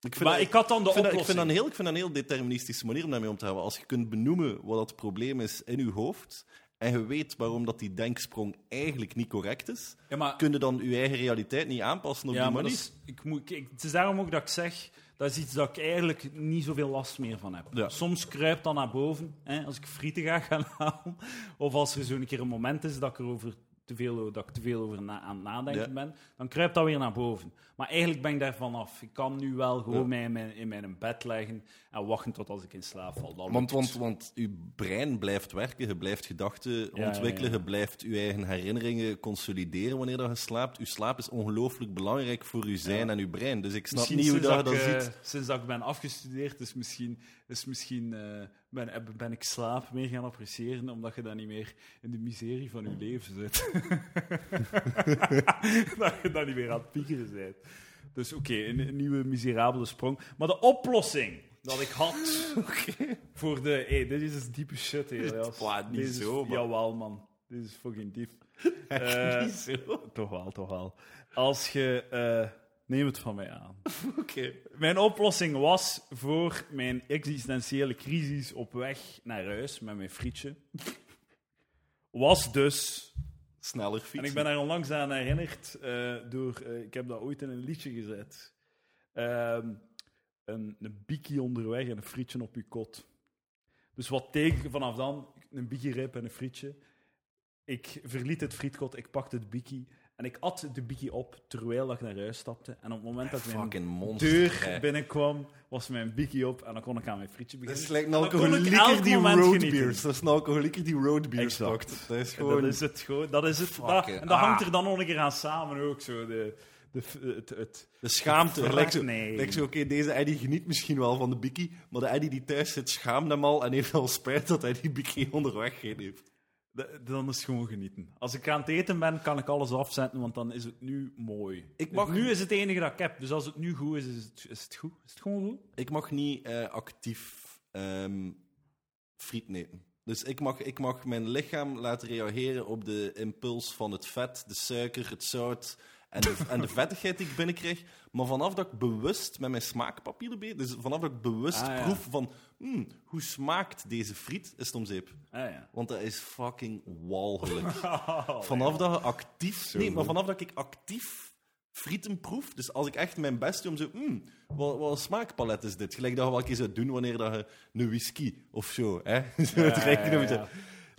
Ik maar ik had dan de ik vind, dat, ik, vind dat een heel, ik vind dat een heel deterministische manier om daarmee om te gaan. Als je kunt benoemen wat het probleem is in je hoofd en je weet waarom dat die denksprong eigenlijk niet correct is, Ja, maar, kun je dan je eigen realiteit niet aanpassen op ja, die manier? dat is, ik moet, kijk, het is daarom ook dat ik zeg, dat is iets dat ik eigenlijk niet zoveel last meer van heb. Ja. Soms kruipt dat naar boven, hè, als ik frieten ga gaan halen, of als er zo'n keer een moment is dat ik, erover te veel, dat ik te veel over na- aan het nadenken Ja. ben, dan kruipt dat weer naar boven. Maar eigenlijk ben ik daarvan af. Ik kan nu wel gewoon mij in mijn, in mijn bed leggen en wachten tot als ik in slaap val. Dat Want, want, want je brein blijft werken, je blijft gedachten ja, ontwikkelen, ja. je blijft je eigen herinneringen consolideren wanneer dat je slaapt. Je slaap is ongelooflijk belangrijk voor je zijn en je brein. Dus ik snap Misschien niet hoe sinds dat je dat ik, eh, ziet. Sinds dat ik ben afgestudeerd, is misschien, is misschien eh, ben, ben ik slaap meer gaan appreciëren, omdat je dan niet meer in de miserie van je leven zit. dat je dan niet meer aan het piekeren bent. Dus oké, een, een nieuwe miserabele sprong. Maar de oplossing dat ik had voor de... Hey, dit is diepe shit, Elias. Wow, niet Dit is- zo, man. Jawel, man. Dit is fucking diep. Niet zo. Toch wel, toch wel. Als je... eh, neem het van mij aan. Oké. Mijn oplossing was voor mijn existentiële crisis op weg naar huis met mijn frietje. Was dus. Sneller fietsen. En ik ben daar onlangs aan herinnerd eh, door. ik heb dat ooit in een liedje gezet. Ehm, een, een bikkie onderweg en een frietje op je kot. Dus wat teken vanaf dan? Een bikkie rib en een frietje. Ik verliet het frietkot, ik pakte het bikkie en ik at de bikkie op terwijl ik naar huis stapte. En op het moment dat mijn monster. deur hè. binnenkwam, was mijn bikkie op en dan kon ik aan mijn frietje Dat beginnen. is like een alcoholieker die roadbeers. Dat is een alcoholieker die roadbeers pakt. Dat is gewoon... Dat is het gewoon. Dat is het. Dat, en dat hangt Ah. er dan nog een keer aan samen ook. Zo de, de, het, het, De schaamte. Zo, nee. zo oké, deze Eddie geniet misschien wel van de bikkie, maar de Eddie die thuis zit schaamt hem al en heeft al spijt dat hij die bikkie onderweg geen heeft. de- dan is het gewoon genieten. Als ik aan het eten ben, kan ik alles afzetten, want dan is het nu mooi. Ik mag- Nu is het enige dat ik heb. Dus als het nu goed is, is het, is het goed. Is het gewoon goed? Ik mag niet eh, actief ehm friet eten. Dus ik mag, ik mag mijn lichaam laten reageren op de impuls van het vet, de suiker, het zout en de, en de vettigheid die ik binnenkrijg. Maar vanaf dat ik bewust met mijn smaakpapieren bezig dus vanaf dat ik bewust Ah, ja. proef van hmm, hoe smaakt deze friet, is het om zeep. Ah, ja. Want dat is fucking walgelijk. Oh, Vanaf dat je actief... Zo nee, maar vanaf dat ik actief frieten proef, dus als ik echt mijn best doe om zo... Hmm, wat, wat een smaakpalet is dit? Gelijk dat je wel een keer zou doen wanneer dat je een whisky of zo... Hè? zo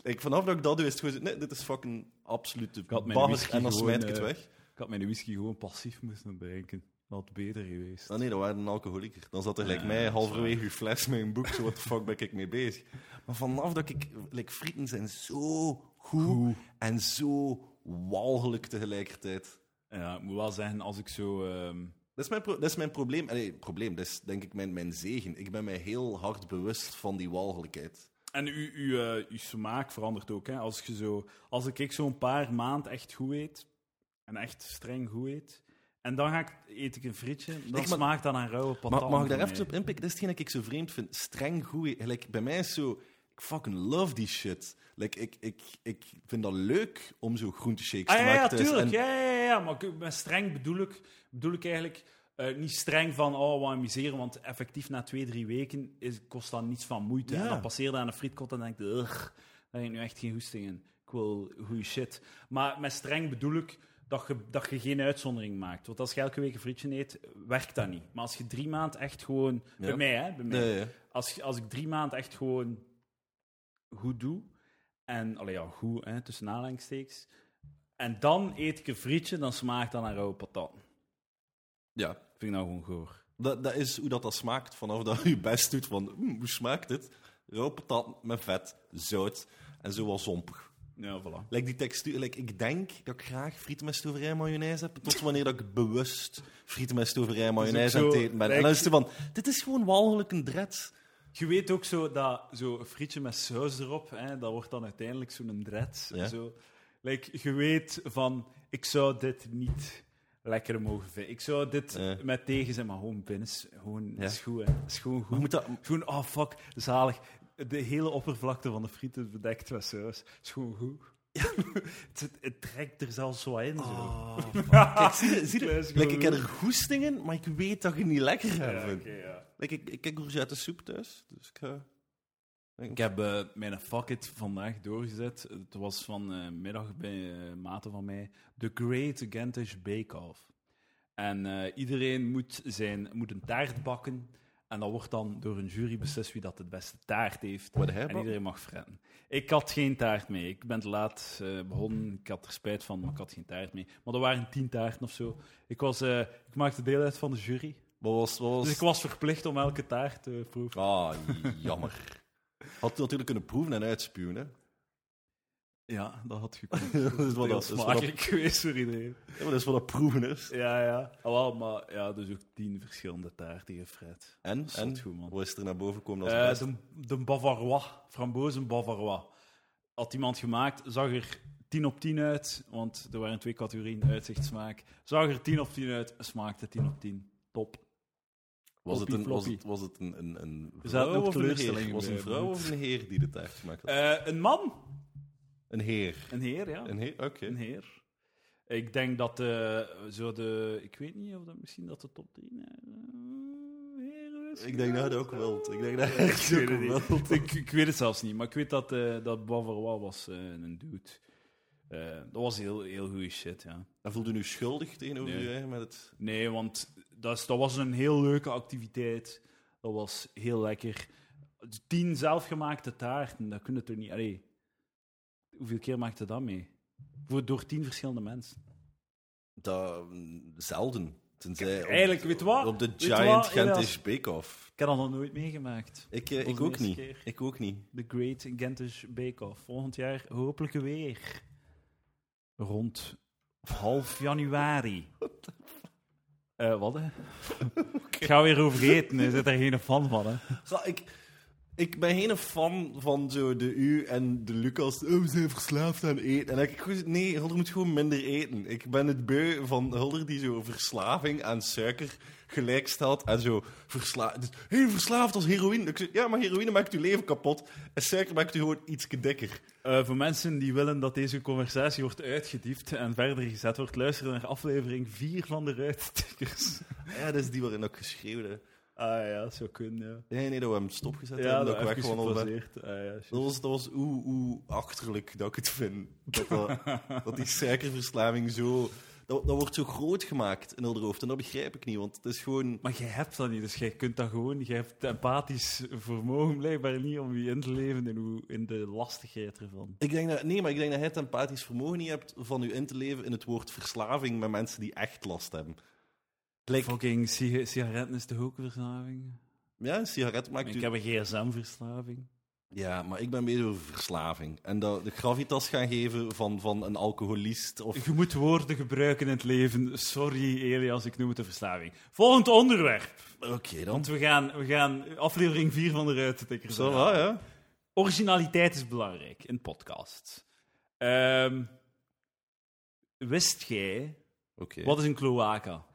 Like, vanaf dat ik dat doe, is het gewoon zo... Nee, dit is fucking absolute had mijn bagger whisky en dan smijt ik het eh, weg. Ik had mijn whisky gewoon passief moeten drinken. Dat had beter geweest. Ah, nee, dat waren een alcoholieker. Dan zat er gelijk Ja, mij halverwege uw fles met een boek. Zo, what the fuck ben ik mee bezig? Maar vanaf dat ik... Like, frieten zijn zo goed, Goed. en zo walgelijk tegelijkertijd. Ja, ik moet wel zeggen, als ik zo... ehm, Dat is mijn, dat is mijn probleem. Allee, probleem, dat is denk ik mijn, mijn zegen. Ik ben mij heel hard bewust van die walgelijkheid. En uw, uw, eh, uw smaak verandert ook. Hè? Als, je zo, als ik zo'n paar maand echt goed eet, en echt streng goed eet, en dan ga ik, eet ik een frietje, dan maar- smaakt dat naar rauwe patat. Maar mag ik daar even op inpikken? Dat is hetgeen dat ik zo vreemd vind. Streng goed. Like, bij mij is zo... Ik fucking love die shit. Like, ik, ik, ik vind dat leuk om zo groenteshakes Ah te ja, ja, maken thuis. tuurlijk. En- Ja, ja, ja, ja. Maar ik- met streng bedoel ik, bedoel ik eigenlijk eh, niet streng van, oh, wat amuseren, want effectief na twee, drie weken is, kost dat niets van moeite. Ja. En dan passeerde aan een frietkot en denk ik, ugh, daar heb ik nu echt geen hoesting in. Ik wil goede shit. Maar met streng bedoel ik dat je, dat je geen uitzondering maakt. Want als je elke week een frietje eet, werkt dat niet. Maar als je drie maanden echt gewoon... Bij mij, hè. Bij mij. Nee, ja. Als, als ik drie maanden echt gewoon goed doe, en, allee, ja, goed, hè, tussen aanhalingstekens, en dan eet ik een frietje, dan smaakt dat naar rauwe patat. ja. Vind ik nou gewoon goor. Dat, dat is hoe dat, dat smaakt. Vanaf dat je je best doet van... "Hmm, hoe smaakt dit? Rauw patat met vet, zout en zo wel zompig. Ja, voilà. Like die textuur, like, ik denk dat ik graag frieten met stoverij mayonaise heb, tot wanneer dat ik bewust frieten met stoverij mayonaise aan het eten ben. En dan is het van, dit is gewoon walgelijk een dret. Je weet ook zo dat zo'n frietje met saus erop, hè, dat wordt dan uiteindelijk zo'n. Ja. Zo. Like, je weet van, ik zou dit niet lekker mogen vinden. Ik zou dit Ja. met tegen zijn, maar gewoon binnen. Gewoon, Ja. is goed, hè. is gewoon goed. Moet dat... Gewoon, oh fuck, zalig. De hele oppervlakte van de friet is bedekt met saus. is gewoon goed. het, het, het trekt er zelfs zo in. Zo. Kijk, zie je, zie je, Dat is like, ik heb er goestingen, maar ik weet dat je niet lekker gaat Ja, vinden. oké, ja. Like, ik, ik courgette soep thuis, dus ik ga... Ik heb eh, mijn fuck it vandaag doorgezet. Het was vanmiddag bij eh, maten van mij. The Great Gentish Bake Off. En eh, iedereen moet, zijn, moet een taart bakken. En dat wordt dan door een jury beslist wie dat het beste taart heeft. Wat En iedereen mag fretten. Ik had geen taart mee. Ik ben te laat eh, begonnen. Ik had er spijt van, maar ik had geen taart mee. Maar er waren tien taarten of zo. Ik, was, eh, ik maakte deel uit van de jury. Wat was... Wat was... Dus ik was verplicht om elke taart te proeven. Ah, jammer. Had natuurlijk kunnen proeven en uitspuwen, hè. Ja, dat had gekund. dat is dat, smakelijk geweest voor iedereen. ja, maar dat is wat dat proeven is. Ja, ja. Ah, wel, maar ja, dus ook tien verschillende taarten gefret. En? En? goed, man. Wat is er naar boven gekomen als best? de, de Bavarois, frambozen Bavarois. Had iemand gemaakt, zag er 10 op 10 uit, want er waren twee categorieën, uitzicht, smaak. Zag er 10 op 10 uit, smaakte 10 op 10. Top. Was het, een, was het, was het een, een, een vrouw of een heer? Was het een vrouw of een heer die de taart gemaakt had? Eh, een man? Een heer. Een heer, ja. Een heer? Oké. Een heer. Ik denk dat de, zo de... Ik weet niet of dat misschien dat de top 3 heren is. Ik denk dat het ook wilt. Ik denk dat Ik het weet ook het niet. wilt. ik, ik weet het zelfs niet, maar ik weet dat, eh dat Bavarois was eh, een dude. Eh, dat was heel, heel goede shit, ja. En voelde u nu schuldig tegenover Nee. u eigen met het... Nee, want dat, is, dat was een heel leuke activiteit. Dat was heel lekker. Tien zelfgemaakte taarten, dat kun je toch niet... Allee, hoeveel keer maakte dat mee? Voor, door tien verschillende mensen. Dat, zelden. Tenzij op, Eigenlijk, weet je wat? op de je Giant? Gentish Bake-Off. Ik heb dat nog nooit meegemaakt. Ik, eh, ik ook niet. keer. Ik ook niet. The Great Gentish Bake Off. Volgend jaar hopelijk weer. Rond half januari. Eh, wat, hè? Ik ga weer over eten. Je zit er geen fan van, hè? Zo, ik, ik ben geen fan van zo de U en de Lucas. Oh, we zijn verslaafd aan eten. En dan denk ik, goed, nee, Hulder moet gewoon minder eten. Ik ben het beu van Hulder die zo verslaving aan suiker gelijkstelt. En zo verslaafd. Dus, hey, verslaafd als heroïne. Ik zeg, ja, maar heroïne maakt je leven kapot. En suiker maakt je gewoon iets dikker. Eh, voor mensen die willen dat deze conversatie wordt uitgediefd en verder gezet wordt, luisteren naar aflevering 4 van de Ruitstickers. Ja, dat is die waarin ook geschreven. Ah ja, dat zou kunnen, ja. Nee, nee, dat we hem stopgezet Ja, hebben. dat Dat ik ik weggewandeld ben. Ah, ja. Dat was, dat was hoe, hoe achterlijk dat ik het vind. Dat, dat, dat die suikerverslaving zo... Dat, dat wordt zo groot gemaakt in hun hoofd. En dat begrijp ik niet, want het is gewoon... Maar jij hebt dat niet, dus jij kunt dat gewoon. Jij hebt empathisch vermogen blijkbaar niet om je in te leven in, hoe, in de lastigheid ervan. Ik denk dat, nee, maar ik denk dat hij het empathisch vermogen niet hebt van u in te leven in het woord verslaving met mensen die echt last hebben. Like, Fucking siga- sigaretten is toch ook verslaving? ja, een sigaret maakt Ik u... heb een gsm-verslaving. Ja, maar ik ben meer over verslaving. En dat de gravitas gaan geven van, van een alcoholist of... Je moet woorden gebruiken in het leven. Sorry, Elias, ik noem het een verslaving. Volgend onderwerp. Oké, dan. Want we gaan, we gaan aflevering 4 van de Ruitentikkers. Zo, ja. Originaliteit is belangrijk in podcasts. Ehm, wist jij, Oké. wat is een cloaca?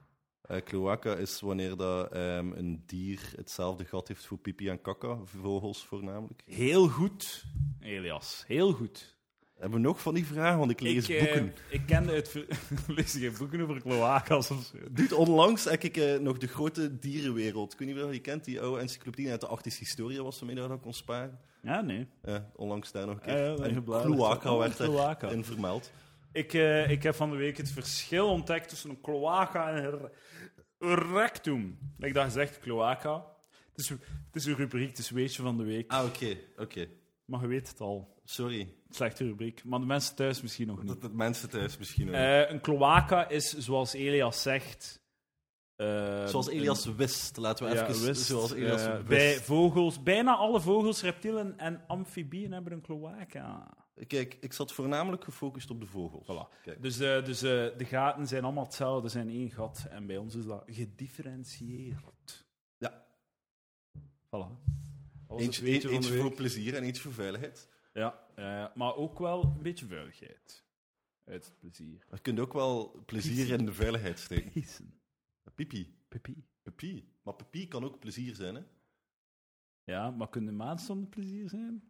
Eh, cloaca is wanneer dat, ehm, een dier hetzelfde gat heeft voor pipi en kaka, vogels voornamelijk. Heel goed, Elias. Heel goed. Hebben we nog van die vragen? Want ik lees ik, eh, boeken. ik kende het... Lees jij boeken over cloacas of zo? Dude, onlangs heb ik eh, nog de grote dierenwereld. Ik weet niet of je kent, die oude encyclopedie uit de 18e historie was, waarmee dat ik kon sparen. Ja, nee. Onlangs daar nog een keer. dat en werd erin vermeld. Ik, eh, ik heb van de week het verschil ontdekt tussen een cloaca en een rectum. Ik dacht gezegd, cloaca. Het is, het is een rubriek, het is weetje van de week. Ah, oké, oké. Maar je weet het al. Sorry. Slechte rubriek. Maar de mensen thuis misschien nog niet. Dat, dat mensen thuis misschien ook. Eh, een cloaca is, zoals Elias zegt... eh, Zoals Elias wist, laten we even... wist, zoals Elias wist. bij vogels, bijna alle vogels, reptielen en amfibieën hebben een cloaca. Kijk, ik zat voornamelijk gefocust op de vogels. Voilà. Kijk. Dus, eh, dus eh, de gaten zijn allemaal hetzelfde, er zijn één gat. En bij ons is dat gedifferentieerd. Ja. Voilà. Eentje, de voor plezier en eentje voor veiligheid. Ja, eh, maar ook wel een beetje vuiligheid. Uit het plezier. Je kunt ook wel plezier in de veiligheid steken. Pissen. Pipi. Pipi. Pipi. Maar pipi kan ook plezier zijn, hè? Ja, maar kunnen maandstonden plezier zijn?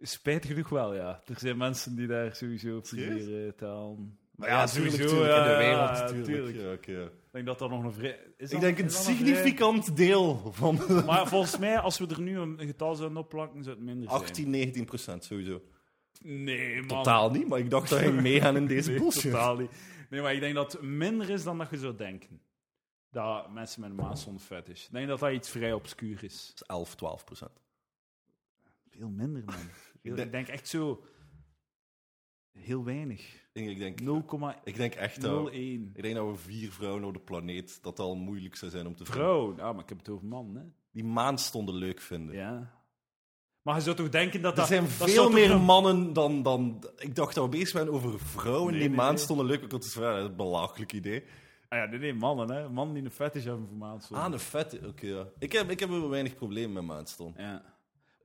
Spijtig genoeg wel, ja. Er zijn mensen die daar sowieso plezier Serieus? uit halen. Maar ja, tuurlijk, sowieso, tuurlijk, in de wereld, ja, tuurlijk. tuurlijk. Ja. Ik denk dat dat nog een vrij... Is Ik dat- denk een is vrij- significant deel van Maar volgens mij, als we er nu een getal zouden opplakken, zou het minder zijn. 18, 19 procent sowieso. Nee, man. Totaal niet, maar ik dacht dat ging meegaan in deze Nee, bullshit. totaal niet. Nee, maar ik denk dat het minder is dan dat je zou denken. Dat mensen met een maatstonden fetish. Ik denk dat dat iets vrij obscuur is. Dat is 11, 12 procent. Veel minder, man. Ik denk echt zo... Heel weinig. Ik denk, 0,01. ik denk echt dat... Ik denk dat we vier vrouwen op de planeet, dat al moeilijk zou zijn om te vinden. Vrouw. Nou, maar ik heb het over man, hè. Die maanstonden leuk vinden. Ja. Maar je zou toch denken dat Er dat... zijn dat zou veel meer mannen dan, dan... Ik dacht dat we bezig waren over vrouwen Nee, die nee, maanstonden leuk vinden. Dat is een belachelijk idee. Ah ja, nee, nee, mannen, hè. Mannen die een fetish hebben voor maatstonden. Ah, de vet. Oké, ja. Ik heb, ik heb er weinig problemen met maanstonden. Ja.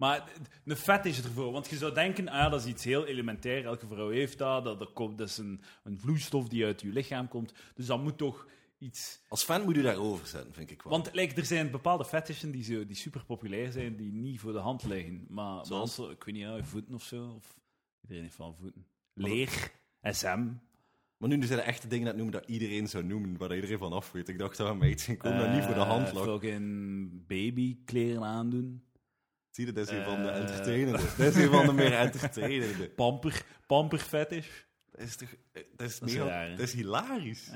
Maar een vet is ervoor. Want je zou denken, ah, ja, dat is iets heel elementair. Elke vrouw heeft dat. Dat, dat, komt, dat is een, een vloeistof die uit je lichaam komt. Dus dat moet toch iets... Als fan moet je daarover zijn, vind ik wel. Want like, er zijn bepaalde fetishen die, zo, die super populair zijn, die niet voor de hand liggen. Maar Zoals? ik weet niet, ja, voeten of zo. Of, iedereen heeft van voeten. Leer, SM. Maar nu zijn er echte dingen dat noemen dat iedereen zou noemen, waar iedereen van af weet. Ik dacht we met iets in komen dat niet voor de hand lag. Fucking babykleren aandoen. Zie je, dat is een van de Eh. entertainende. Dat is een van de meer entertainende. Pamper, pamper fetish. Dat is toch... Dat is, Dat is dat is hilarisch. Uh,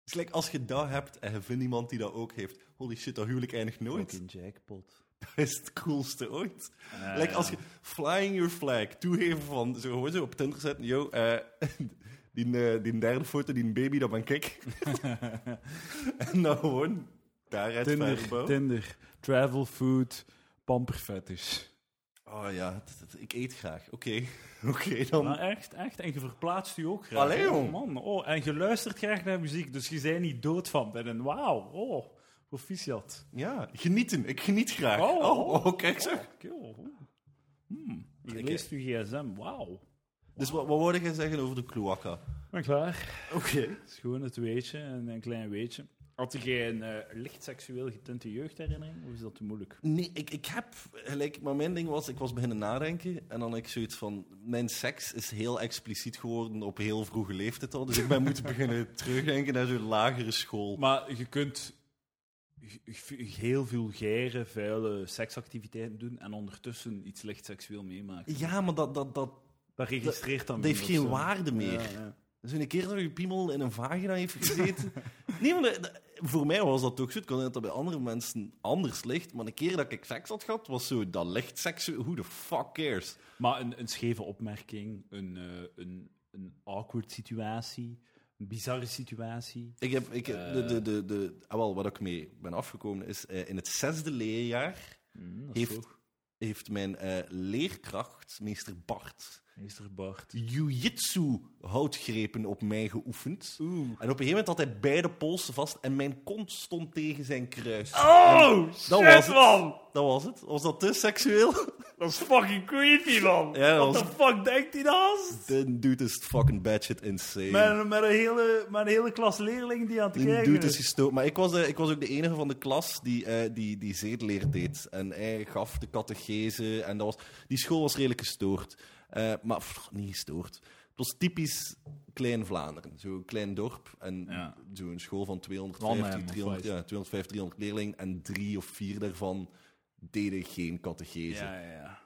Het is like als je dat hebt en je vindt iemand die dat ook heeft. Holy shit, dat huwelijk eindigt nooit. fucking jackpot. Dat is het coolste ooit. Eh, like als je flying your flag, toegeven van zo gewoon zo op Tinder zetten, yo, eh, die, eh, die derde foto, die baby, dat ben ik. en dan gewoon daaruit Tinder. Tinder, travel food, pamper fetish. Oh ja, ik eet graag. Oké, oké dan. Maar echt, echt. En je verplaatst je ook graag. Allee, Oh, man. Oh, en je luistert graag naar muziek, dus je bent niet dood van binnen. Wauw, oh, proficiat. Ja, genieten. Ik geniet graag. Oh, Oh, oh. oh, kijk zeg. Oké, oh. Hmm, je Kijk, leest je gsm, wauw. Dus wat, wat wou je zeggen over de cloaca? Ben klaar. Oké. Het is gewoon het weetje, een, een klein weetje. Had jij een eh, licht seksueel getinte jeugdherinnering, of is dat te moeilijk? Nee, ik, ik heb gelijk, maar mijn ding was, ik was beginnen nadenken en dan had ik zoiets van, mijn seks is heel expliciet geworden op heel vroege leeftijd al, dus ik ben moeten beginnen terugdenken naar zo'n lagere school. Maar je kunt heel vulgaire, vuile seksactiviteiten doen en ondertussen iets licht seksueel meemaken. Ja, maar dat, dat, dat, Dat registreert dan dat heeft geen waarde meer. Ja, ja. Dus een keer dat je piemel in een vagina heeft gezeten. nee, maar voor mij was dat ook zo. Het kan zijn dat dat bij andere mensen anders ligt. Maar een keer dat ik seks had gehad, was zo dat licht seks. Who the fuck cares? Maar een, een scheve opmerking, een, eh, een, een awkward situatie, een bizarre situatie. Ik heb, ik, heb- de, de, de, de, ah, wel, wat ik mee ben afgekomen is, eh, in het zesde leerjaar Mm, heeft, heeft mijn eh, leerkracht, meester Bart, Meester Bart. jiu-jitsu houtgrepen op mij geoefend. Oeh. En op een gegeven moment had hij beide polsen vast en mijn kont stond tegen zijn kruis. Oh, dat shit, was het. man! Dat was het. Was dat te seksueel? Dat is fucking creepy, man! Ja, What was- the fuck denkt hij naast? De dude is fucking batshit insane. Met, met, een hele, met een hele klas leerlingen die aan het kijken dude is gestoord. Maar ik was, de, ik was ook de enige van de klas die, eh die, die zedeleer deed. En hij gaf de catechese. En dat was, die school was redelijk gestoord. Eh, maar pff, niet gestoord. Het was typisch Klein Vlaanderen. Zo'n klein dorp. En Ja. zo'n school van 250, Mannheim, of 300, wat? ja, 250, 300 leerlingen. En drie of vier daarvan deden geen catechese. Ja, ja, ja.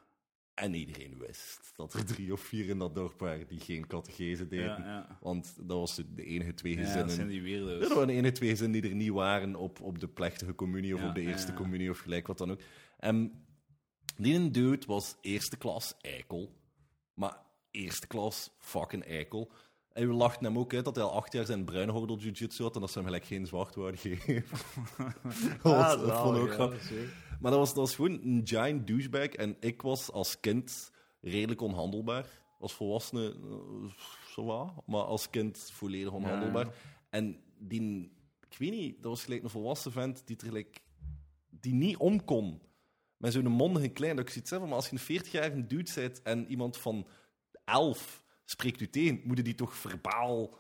En iedereen wist dat er drie of vier in dat dorp waren die geen catechese deden. Want dat was de enige twee Ja, gezinnen. dat zijn die weirdo's. Er waren ene twee gezinnen die er niet waren op, op de plechtige communie of op de eerste communie of gelijk wat dan ook. En die een dude was eerste klas eikel. Maar eerste klas fucking eikel. En we lachten hem ook uit dat hij al acht jaar zijn bruine hordel jiu-jitsu had en dat ze hem gelijk geen zwart wouden geven. dat was, dat vond ik ook grappig. Maar dat was, dat was gewoon een giant douchebag. En ik was als kind redelijk onhandelbaar. Als volwassene, wat. Maar als kind volledig onhandelbaar. Ja. En die, ik weet niet, dat was gelijk een volwassen vent die, er gelijk, die niet om kon. Met zo'n mondige klein. Dat ik zoiets heb maar als je een 40-jarige dude bent en iemand van 11 spreekt u tegen, moet je die toch verbaal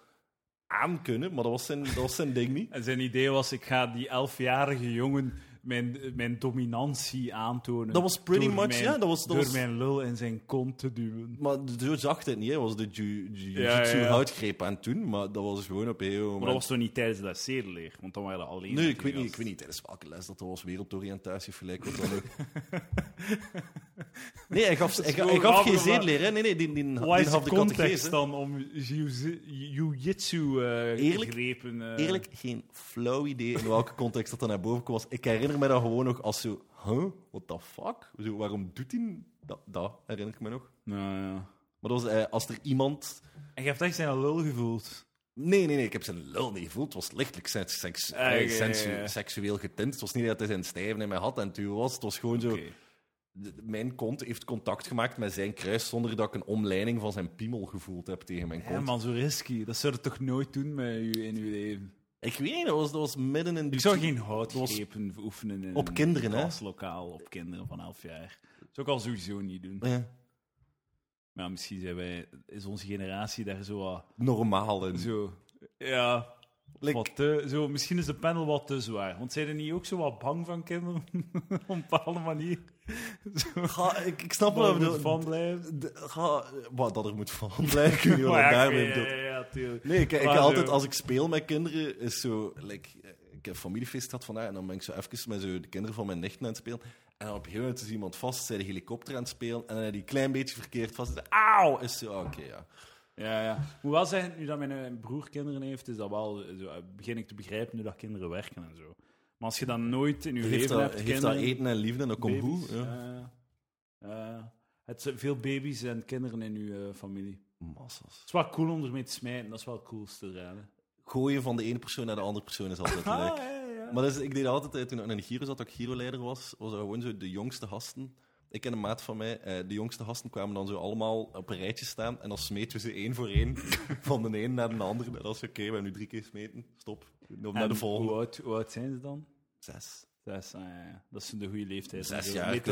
aankunnen. Maar dat was zijn, dat was zijn ding niet. En zijn idee was, ik ga die elfjarige jongen mijn, mijn dominantie aantonen. Dat was pretty door much, mijn- ja, dat was- dat door was- mijn lul in zijn kont te duwen. Maar zo zag het niet, hè. was de ju- ju- aan toen, maar dat was gewoon op een heel Maar dat was toch niet tijdens de zedeleer? Want dan waren we alleen. Nee, ik weet, niet, ik weet niet tijdens welke les dat was, wereldoriëntatie of gelijk wat dan ook. Nee, hij gaf, hij, hij gaf geen zedeleer, hè. Nee, nee, die, die, die gaf de context dan om jiu- jiu-jitsu eh Eerlijk- grepen... eh, Eerlijk, geen flauw idee in welke context dat dan naar boven kwam. Ik herinner me dat gewoon nog als zo... Huh? What the fuck? Zo, waarom doet hij dat? Dat herinner ik me nog. Nou, ja. Maar dat was eh, als er iemand... En je hebt echt zijn lul gevoeld. Nee, nee, nee, ik heb zijn lul niet gevoeld. Het was lichtelijk seks, seks, Ah, eh, ja, ja, sensu- ja. seksueel getint. Het was niet dat hij zijn stijven in mij had en toen was. Het was gewoon zo... Oké. de- Mijn kont heeft contact gemaakt met zijn kruis zonder dat ik een omleiding van zijn piemel gevoeld heb tegen mijn Ja, kont. man, zo risky. Dat zou je toch nooit doen met je in je leven? Ik weet niet, dat was, dat was midden in... Ik de- zou geen houtgrepen oefenen in Op een kinderen, hè? klaslokaal op kinderen van 11 jaar. Dat zou ik al sowieso niet doen. Ja, Maar misschien zijn wij, is onze generatie daar zo wat... normaal in. Zo, ja, Like- wat te, zo, misschien is de panel wat te zwaar. Want zijn er niet ook zo wat bang van kinderen? Op een bepaalde manier. Ga, ik, ik snap wel wat van blijven. De- Ga, wat dat er moet van blijven. Ik weet niet wat ik daarmee bedoel. ja, ja, tuurlijk. Nee, ik, ik Maar altijd, als ik speel met kinderen, is zo... Like, ik heb een familiefeest gehad vandaag en dan ben ik zo even met zo de kinderen van mijn nichten aan het spelen. En op een gegeven moment is iemand vast, zij de helikopter aan het spelen en dan je die klein beetje verkeerd vast. Auw! Is zo, oké, ja. Ja, ja. Hoewel zeggen, nu dat mijn eh, broer kinderen heeft, is dat wel, eh, zo, eh, begin ik te begrijpen nu dat kinderen werken en zo. Maar als je dan nooit in je Heeft leven dat, hebt, heeft kinderen, dat eten en liefde en dat komt goed. Ja. ja. Ja. het zijn veel baby's en kinderen in uw eh, familie. Massas. Het is wel cool om ermee te smijten, dat is wel het coolste eraan. Gooien van de ene persoon naar de andere persoon is altijd Ah, leuk. ja, ja. Maar dus, ik deed altijd, eh, toen ik in Giro zat, dat ik Giro-leider was, was dat gewoon zo de jongste gasten. Ik en een maat van mij, eh, de jongste gasten kwamen dan zo allemaal op een rijtje staan en dan smeten we ze één voor één van de een naar de andere. En dat is oké, we hebben nu drie keer smeten, stop. Op naar de volgende. Hoe oud, hoe oud zijn ze dan? Zes. Zes, ah, ja, ja. Dat is de goede leeftijd. Zes jaar.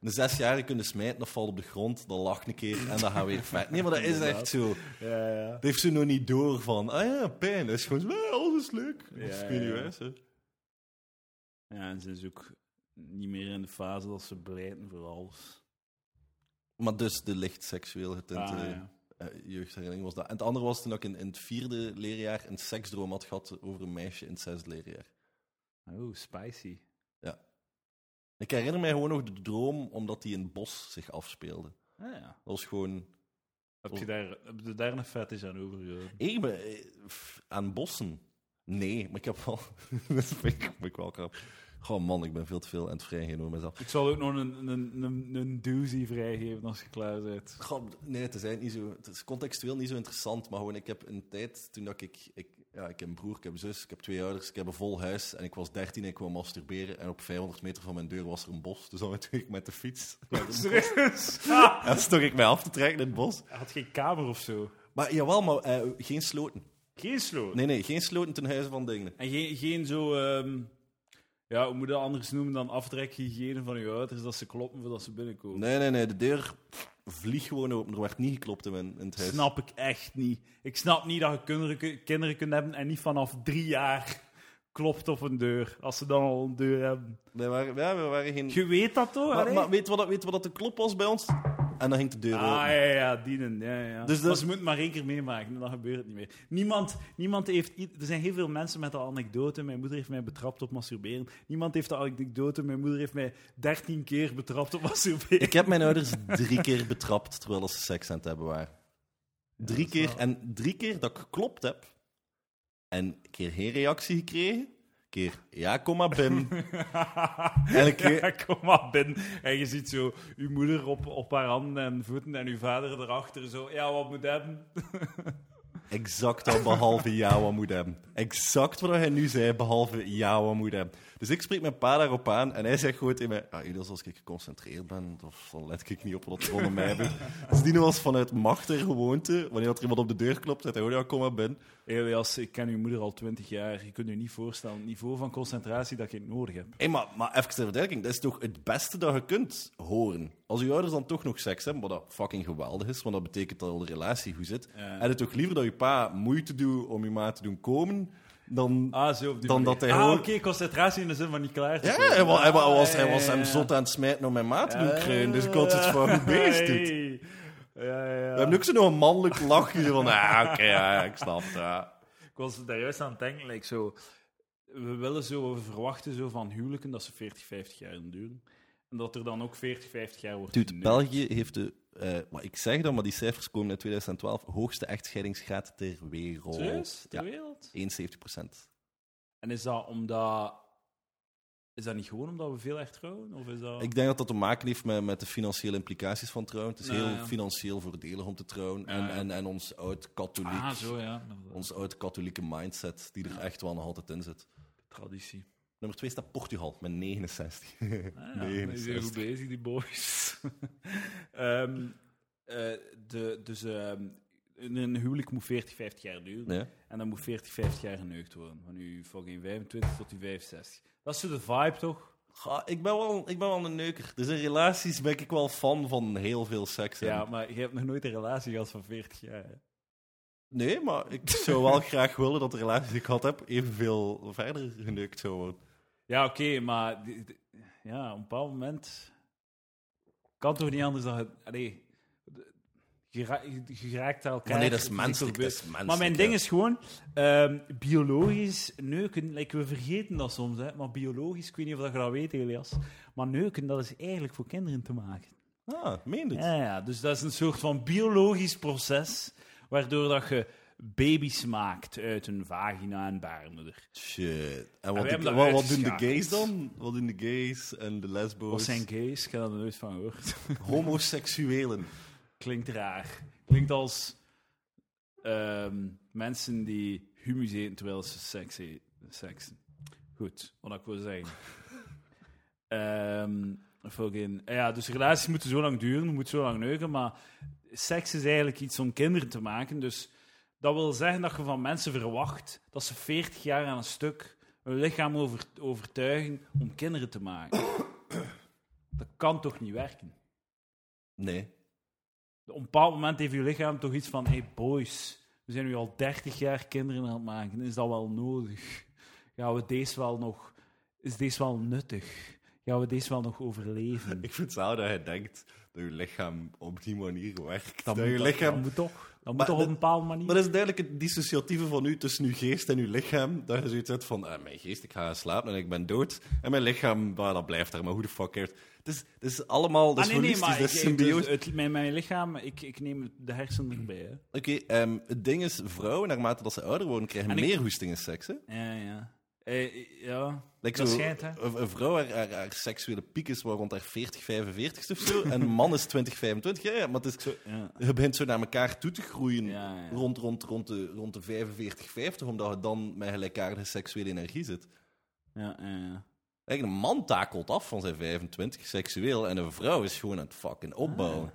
Een zesjarige kunnen smijten, dat valt op de grond, dan lacht een keer en dan gaan we weer verder. Nee, maar dat is echt zo. Ja, ja. Dat heeft ze nog niet door van, ah ja, pijn. Dat is gewoon ah, alles is leuk. Ja, weet niet ja. wijs, hè. Ja, en ze is ook niet meer in de fase dat ze blijten voor alles. Maar dus de licht seksueel getinte Ah, ja. eh, jeugdherinnering was dat. En het andere was toen ik in, in het vierde leerjaar een seksdroom had gehad over een meisje in het zesde leerjaar. Oh, spicy. Ik herinner mij gewoon nog de droom omdat die in het bos zich afspeelde. Ah, ja. Dat was gewoon... Heb je daar, heb je daar een fetish aan overgehouden? Ik ben, aan bossen? Nee, maar ik heb wel... dat vind ik, vind ik wel krap. Goh man, ik ben veel te veel aan het vrijgeven mezelf. Ik zal ook nog een, een, een, een doozy vrijgeven als je klaar bent. Goh, nee, het is, eigenlijk niet zo, het is contextueel niet zo interessant, maar gewoon, ik heb een tijd, toen dat ik, ik... Ja, ik heb een broer, ik heb een zus, ik heb twee ouders, ik heb een vol huis en ik was dertien en ik wou masturberen en op 500 meter van mijn deur was er een bos. Dus dan ging ik met de fiets naar het bos. Serieus? Ah, en stond ik mij af te trekken in het bos. Hij had geen kamer of zo. Maar jawel, maar eh, geen sloten. Geen sloot. Nee, nee, geen sloten ten huize van dingen. En geen, geen zo... ehm, ja, hoe moet je dat anders noemen dan aftrekhygiëne van je ouders, dat ze kloppen voordat ze binnenkomen? Nee, nee, nee, de deur vliegt gewoon open. Er werd niet geklopt in, in het huis. snap ik echt niet. Ik snap niet dat je kinderen, kinderen kunt hebben en niet vanaf drie jaar klopt op een deur, als ze dan al een deur hebben. Waren, ja, we waren geen... Je weet dat toch? Maar, maar weet wat, dat- weet wat dat de klop was bij ons? En dan ging de deur Ah, open. ja, ja, ja, dienen. Ja, ja. Dus dat- Maar ze moeten maar één keer meemaken, en dan gebeurt het niet meer. Niemand, niemand heeft... Er zijn heel veel mensen met de anekdote. Mijn moeder heeft mij betrapt op masturberen. Niemand heeft de anekdote. Mijn moeder heeft mij dertien keer betrapt op masturberen. Ik heb mijn ouders drie keer betrapt terwijl ze seks aan het hebben waren. Drie keer. wel- En drie keer dat ik geklopt heb. En een keer geen reactie gekregen. Een keer, ja, kom maar binnen. en een keer... Ja, kom maar binnen. En je ziet zo uw moeder op, op haar handen en voeten en uw vader erachter zo. Ja, wat moet hebben? Exact dat behalve wat moet hebben. Exact wat hij nu zei, behalve ja wat moet hebben. Dus ik spreek mijn pa daarop aan en hij zegt gewoon tegen mij... Ja, ieders als ik geconcentreerd ben, of dan let ik niet op wat er rondom mij gebeurt. Dus die was vanuit macht en gewoonte. Wanneer er iemand op de deur klopt, zegt hij gewoon, ja, kom maar binnen. Elias, ik ken uw moeder al twintig jaar. Je kunt je niet voorstellen het niveau van concentratie dat je nodig hebt. Hey, maar, maar even ter verduidelijking, dat is toch het beste dat je kunt horen. Als je ouders dan toch nog seks hebben, wat dat fucking geweldig is, want dat betekent dat al de relatie goed zit, Ja. heb je toch liever dat je pa moeite doet om je ma te doen komen, dan... Ah, zo op die Dan dat hij ah, gewoon- oké, concentratie in de zin van niet klaar. te Ja, hij, hij wa- Ah, was, hij was hem zot aan het smijten om mijn maat te doen Ja, krijgen. Dus ik had zoiets van, hoe bezig dit? Ja, ja, ja. We hebben ook zo nog een mannelijk lachje van, ah, oké, ja, ik snap het. Ja. Ik was daar juist aan het denken, like zo, we willen zo we verwachten zo van huwelijken dat ze 40, 50 jaar duren. En dat er dan ook 40, 50 jaar wordt Dude. België heeft de, eh, maar ik zeg dat, maar die cijfers komen uit 2012, hoogste echtscheidingsgraad ter wereld. Serieus? Ter Ja, wereld? 71 procent. En is dat omdat... Is dat niet gewoon omdat we veel echt trouwen? Of is dat... Ik denk dat dat te maken heeft met, met de financiële implicaties van trouwen. Het is heel ja. financieel voordelig om te trouwen. en, Ja. En, en ons oud-katholiek, Ah, zo ja. ons oud-katholieke mindset, die er echt wel nog altijd in zit. Traditie. Nummer 2 staat Portugal met 69. Ah, ja, Nee, die zijn goed 60. bezig, die boys. Ehm, eh, de, dus ehm, een huwelijk moet 40, 50 jaar duren. Ja. En dan moet 40, 50 jaar geneukt worden. Van u fucking 25 tot u 65. Dat is zo de vibe, toch? Ga, ik, ben wel, ik ben wel een neuker. Dus in relaties ben ik wel fan van heel veel seks. En- Ja, maar je hebt nog nooit een relatie gehad van 40 jaar. hè? Nee, maar ik zou wel graag willen dat de relatie die ik gehad heb evenveel verder geneukt zou worden. Ja, oké, maar die- die- ja, op een bepaald moment kan toch niet anders dan... het- Allee, je, ra- je, je raakt elkaar... Maar nee, dat is menselijk. Dat gebeurd. is menselijk Maar mijn ja. ding is gewoon, ehm, biologisch neuken, like, we vergeten dat soms, hè, maar biologisch, ik weet niet of dat je dat weet, Elias, maar neuken, dat is eigenlijk voor kinderen te maken. Ah, meen het? Ja, ja, dus dat is een soort van biologisch proces, waardoor dat je baby's maakt uit een vagina en baarmoeder. Shit. En wat, wat, wat doen de gays dan? Wat doen de gays en de lesbo's? Wat zijn gays? Ik heb daar er nooit van gehoord. Homoseksuelen. Klinkt raar. Klinkt als ehm, mensen die humus eten terwijl ze seks. Seksen. Goed, wat ik wil zeggen. Ehm fucking, ja, dus relaties moeten zo lang duren, moeten zo lang neuken, maar seks is eigenlijk iets om kinderen te maken. Dus dat wil zeggen dat je van mensen verwacht dat ze 40 jaar aan een stuk hun lichaam over, overtuigen om kinderen te maken. Dat kan toch niet werken? Nee. Op een bepaald moment heeft je lichaam toch iets van: hey boys, we zijn nu al 30 jaar kinderen aan het maken. Is dat wel nodig? Gaan we deze wel nog. Is deze wel nuttig? Gaan we deze wel nog overleven? Ik vind het zo dat je denkt dat je lichaam op die manier werkt. Dat, Dat, moet, je dat- lichaam... dat moet toch? Dat moet toch op een bepaalde manier? Maar dat is duidelijk het dissociatieve van u tussen uw geest en uw lichaam. Dat je zoiets hebt van, ah, mijn geest, ik ga slapen en ik ben dood. En mijn lichaam, bah, dat blijft daar, maar hoe de fuck cares. Het is, het is allemaal, dat is ah, nee, nee, holistisch, maar dat is dus het, mijn, mijn lichaam, ik, ik neem de hersenen erbij. Oké, ehm, het ding is, vrouwen, naarmate dat ze ouder worden, krijgen En ik- meer hoesting in seks, hè? Ja, ja. Eh, ja, Like dat zo, schijnt, hè? Een, een vrouw, haar, haar, haar seksuele piek is wel rond haar 40, 45 of zo. en een man is 20, 25. Ja, ja, maar het is, Zo, ja. je begint zo naar elkaar toe te groeien Ja. Rond, rond, rond, de, rond de 45, 50, omdat je dan met gelijkaardige seksuele energie zit. Ja, ja, ja. Eigenlijk, een man takelt af van zijn 25 seksueel en een vrouw is gewoon aan het fucking opbouwen.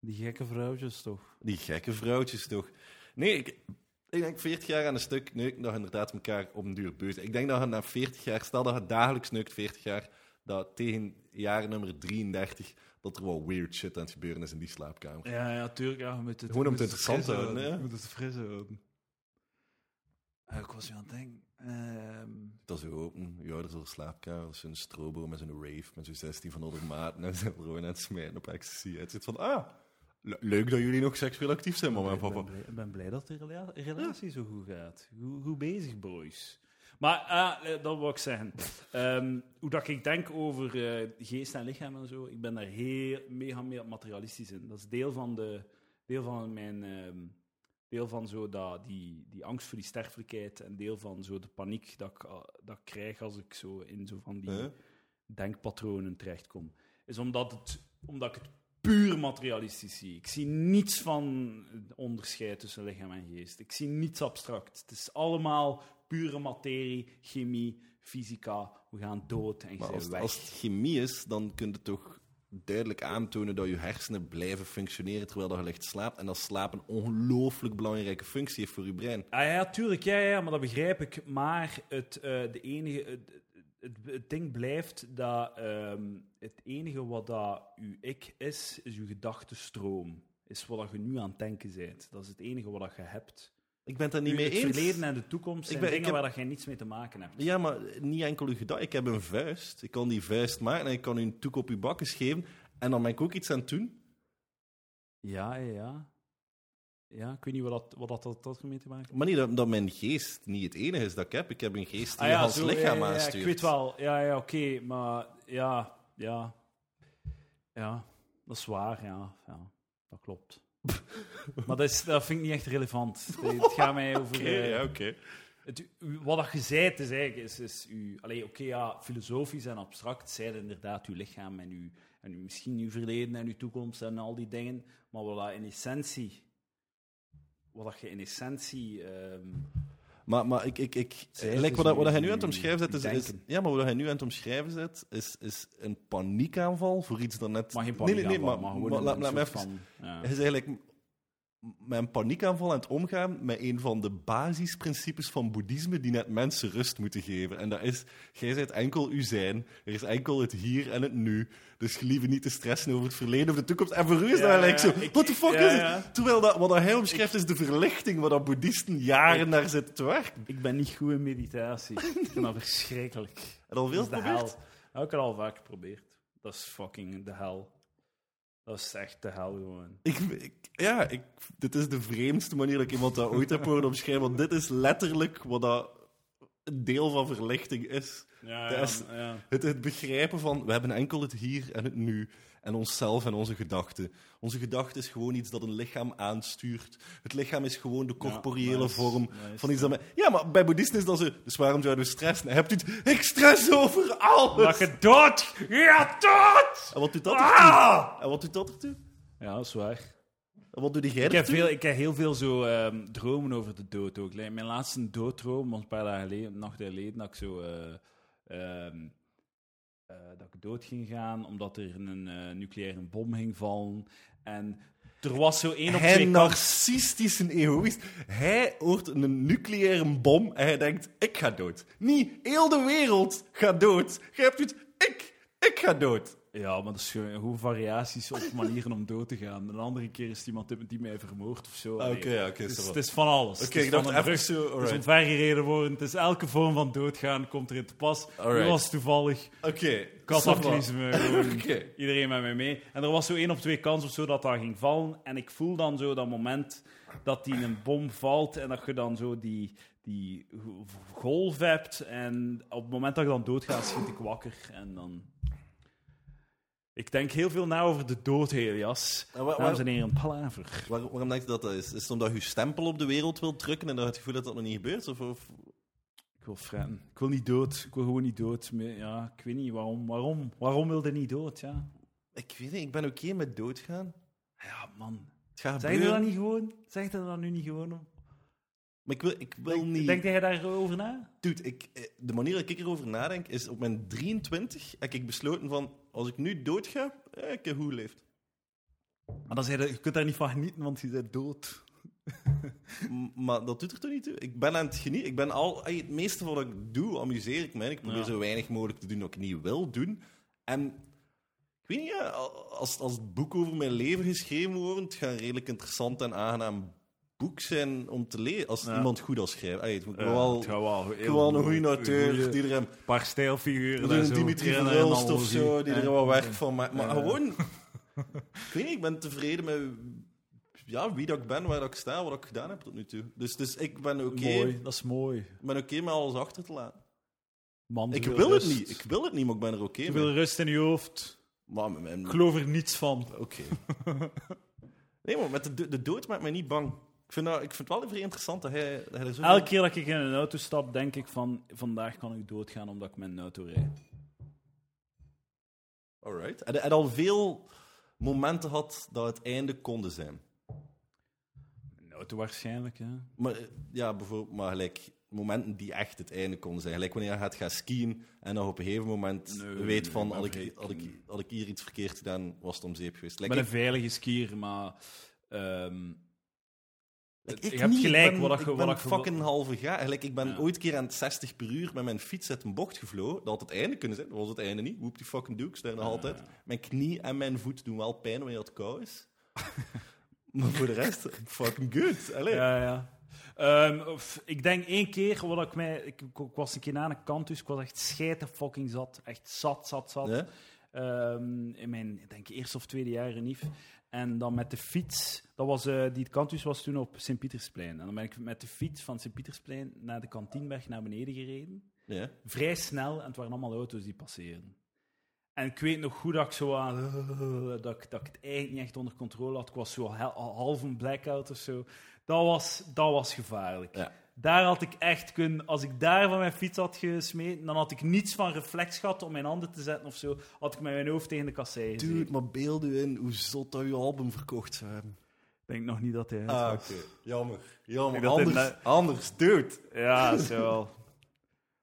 Die gekke vrouwtjes toch? Die gekke vrouwtjes toch. Nee, ik, ik denk 40 jaar aan een stuk neuken, dat je inderdaad elkaar op een duur beurt. Ik denk dat je na 40 jaar, stel dat je dagelijks neukt 40 jaar, dat tegen jaar nummer 33 dat er wel weird shit aan het gebeuren is in die slaapkamer. Ja, ja, tuurlijk. Ja, je moet het, Gewoon om je het moet interessant te houden, Je hè? moet het fris houden. Ik was weer aan het denken. Ehm, Dat is open, je ouders door de slaapkamer, dat is een strobo met zo'n rave, met zo'n 16 van onder maat, en ze zijn gewoon aan het smijten op ecstasy. Het zit van, ah, le- leuk dat jullie nog seksueel actief zijn, mama en ik, ben papa. blij, ik ben blij dat de rela- relatie zo goed gaat. Goed, goed bezig, boys. Maar ah, eh, dat wil ik zeggen. Ehm, hoe dat ik denk over eh, geest en lichaam en zo, ik ben daar heel mega mee materialistisch in. Dat is deel van, de, deel van mijn... ehm, deel van zo dat, die, die angst voor die sterfelijkheid en deel van zo de paniek dat ik, ah, dat ik krijg als ik zo in zo van die Huh? denkpatronen terechtkom. Is omdat, het, omdat ik het puur materialistisch zie. Ik zie niets van het onderscheid tussen lichaam en geest. Ik zie niets abstract. Het is allemaal pure materie, chemie, fysica. We gaan dood en Maar als, weg. als het chemie is, dan kun je toch duidelijk aantonen dat je hersenen blijven functioneren terwijl dat je ligt slaapt. En dat slaap een ongelooflijk belangrijke functie heeft voor je brein. Ah ja, tuurlijk, ja, ja, maar dat begrijp ik. Maar het, eh, de enige, het, het, het ding blijft dat ehm, het enige wat dat uw ik is, is uw gedachtenstroom. Is wat dat je nu aan het denken bent. Dat is het enige wat dat je hebt. Ik ben het er niet mee het eens. verleden en de toekomst zijn ben- ik dingen heb- waar dat jij niets mee te maken hebt. Ja, maar niet enkel uw gedachte. Ik heb een vuist. Ik kan die vuist maken en ik kan u een toek op uw bakken geven. En dan ben ik ook iets aan het doen. Ja, ja, ja. Ik weet niet wat dat, wat dat, dat, dat ermee te maken heeft. Maar niet dat, dat mijn geest niet het enige is dat ik heb. Ik heb een geest die Ah, als lichaam ja, ja, aanstuurt. Ik weet wel, ja, ja, oké, maar ja, ja, ja, dat is waar, ja, ja dat klopt. maar dat, is, dat vind ik niet echt relevant. Het gaat mij over... Oké, eh, ja, oké. het, u- wat dat je zei, is eigenlijk, is, is u, oké, ja, filosofisch en abstract zijn inderdaad uw lichaam en, uw, en uw, misschien uw verleden en uw toekomst en al die dingen, maar wat dat in essentie, wat dat je in essentie, ehm, Maar, maar ik, ik, ik, like dus wat, wat hij nu aan het omschrijven zet, is, is, ja, maar wat hij nu aan het omschrijven zet, is, is een paniekaanval voor iets dat net... maar geen nee, nee, paniek nee, maar, maar, gewoon maar een, laat, soort even... van... Ja. Hij is eigenlijk m- met een paniekaanval aan het omgaan met een van de basisprincipes van boeddhisme die net mensen rust moeten geven. En dat is, jij bent enkel u zijn, er is enkel het hier en het nu. Dus gelieve niet te stressen over het verleden of de toekomst. En voor u is dat eigenlijk zo, what the fuck ja, is het? ja. Terwijl dat, wat dat hij omschrijft is de verlichting waar dat boeddhisten jaren Ik- naar zitten te werken. Ik ben niet goed in meditatie. ik vind dat verschrikkelijk. En al veel Dat is de hel. Al vaak geprobeerd. Dat is fucking de hel. Dat is echt de hel gewoon. Ik, ik- ja, ik, dit is de vreemdste manier dat ik iemand dat ooit heb horen omschrijven. Want dit is letterlijk wat dat een deel van verlichting is. Ja, is- ja. Het, het begrijpen van, we hebben enkel het hier en het nu. En onszelf en onze gedachten. Onze gedachte is gewoon iets dat een lichaam aanstuurt. Het lichaam is gewoon de corporeële is- vorm is- van iets dat... me- Ja, maar bij boeddhisten is dat zo... Dus waarom zouden we stressen? Hebt u het... Ik stress over alles! Dat je dood gaat dood! En wat doet dat ertoe? Ah! En wat doet dat ertoe? Ja, dat is waar. En wat doe jij Ik heb, ertoe? veel, ik heb heel veel zo ehm, dromen over de dood ook. Mijn laatste dooddroom was een paar dagen geleden, nachten geleden, dat ik zo... eh, ehm, eh, dat ik dood ging gaan omdat er een eh, nucleaire bom ging vallen. En er was zo één op Hij twee kansen. narcistische egoïst. Hij hoort een nucleaire bom en hij denkt, ik ga dood. Niet, heel de wereld gaat dood. Je hebt het, ik, ik ga dood. Ja, maar dat is gewoon variaties op manieren om dood te gaan. Een andere keer is iemand die mij vermoord of zo. Oké, ja, oké, het, is, ça va. het is van alles. Oké, is ik dacht even zo, Het is alright. omvergereden worden. Het is elke vorm van doodgaan komt erin te pas. Alright. Nu was toevallig Oké, cataclysme. Oké. Iedereen met mij mee. En er was zo één op twee kans of zo dat dat ging vallen. En ik voel dan zo dat moment dat die een bom valt en dat je dan zo die, die go- golf hebt. En op het moment dat je dan doodgaat, schiet ik wakker. En dan... Ik denk heel veel na over de dood, Helias. En waar- Dames en heren, een palaver. Waar- waarom denk je dat dat is? Is het omdat je stempel op de wereld wilt drukken en dat je het gevoel dat dat nog niet gebeurt? Of, of... Ik wil fretten. Ik wil niet dood. Ik wil gewoon niet dood. Ja, ik weet niet waarom. Waarom, waarom wilde niet dood? Ja. Ik weet niet, ik ben oké met doodgaan. ja, man. Het gaat Zeg je dat niet gewoon? Zeg je dat nu niet gewoon? Maar ik wil, ik wil niet... Denk jij daarover na? Dude, ik, eh, de manier dat ik erover nadenk is op mijn 23 heb ik besloten van als ik nu doodga, eh, ik heb goed geleefd. Maar dan zei je, je kunt daar niet van genieten, want je bent dood. Maar dat doet er toch niet toe? Ik ben aan het genieten. Ik ben al, ey, het meeste van wat ik doe, amuseer ik me. Ik probeer Ja. zo weinig mogelijk te doen dat ik niet wil doen. En ik weet niet, als, als het boek over mijn leven geschreven wordt, het gaat redelijk interessant en aangenaam boek zijn om te lezen. Als Ja. iemand goed als schrijft. Ey, het moet Ja, wel, het wel gewoon een goed. goede auteur, die er een paar stijlfiguren. Een. Dimitri Verhulst al of zo, die er wel werk van maakt. Maar gewoon... ik weet niet, ik ben tevreden met ja, wie dat ik ben, waar dat ik sta, wat ik gedaan heb tot nu toe. Dus, dus ik ben oké Mooi, dat is mooi. ik ben oké met alles achter te laten. Man, Ik wil het niet, ik wil het niet, maar ik ben er oké mee. veel rust in je hoofd. Maar mijn... Ik geloof er niets van. Oké. nee, maar met de, de dood maakt mij niet bang. Ik vind, dat, ik vind het wel vrij interessant dat hij, dat hij er zo... Elke keer dat ik in een auto stap, denk ik van... Vandaag kan ik doodgaan omdat ik met een auto rijd. Alright. En, en al veel momenten had dat het einde konden zijn. Een auto waarschijnlijk, hè. Maar eh, ja, bijvoorbeeld, maar gelijk momenten die echt het einde konden zijn. Gelijk wanneer je gaat gaan skiën en dan op een gegeven moment Nee, weet nee, van, had ik, had, ik, had ik hier iets verkeerd gedaan, was het om zeep geweest. Ik ben een veilige skier, maar... ehm, ik, je ik hebt niet. gelijk, Ik ben, wat ik je- wat fucking halve ga. Gelijk, ik ben Ja. ooit een keer aan het 60 per uur met mijn fiets uit een bocht gevlogen. Dat had het einde kunnen zijn. Dat was het einde niet. Woep die fucking doek, daar nog altijd. Mijn knie en mijn voet doen wel pijn wanneer het koud is. maar voor de rest, fucking good. Allee. Ja, ja. Ehm, of, ik denk één keer, wat ik, mij, ik, ik was een keer aan een kant, dus ik was echt scheiden fucking zat. Echt zat, zat, zat. Ja? Ehm, in mijn denk, eerste of tweede jaar in. En dan met de fiets, dat was, eh, die kantus was toen op Sint-Pietersplein. En dan ben ik met de fiets van Sint-Pietersplein naar de kantienweg naar beneden gereden. Ja. Vrij snel, en het waren allemaal auto's die passeerden. En ik weet nog goed dat ik zo aan, dat, ik, dat ik het eigenlijk niet echt onder controle had. Ik was zo half een blackout of zo. Dat was, dat was gevaarlijk. Ja. Daar had ik echt kunnen, als ik daar van mijn fiets had gesmeten, dan had ik niets van reflex gehad om mijn handen te zetten of zo. Had ik met mijn hoofd tegen de kassei gezeten. Dude, maar beeld u in hoe zot dat je album verkocht zou hebben. Ik denk nog niet dat hij... Ah, oké. Jammer. Jammer. Dat Anders, hij- anders, dude. Ja, zo wel.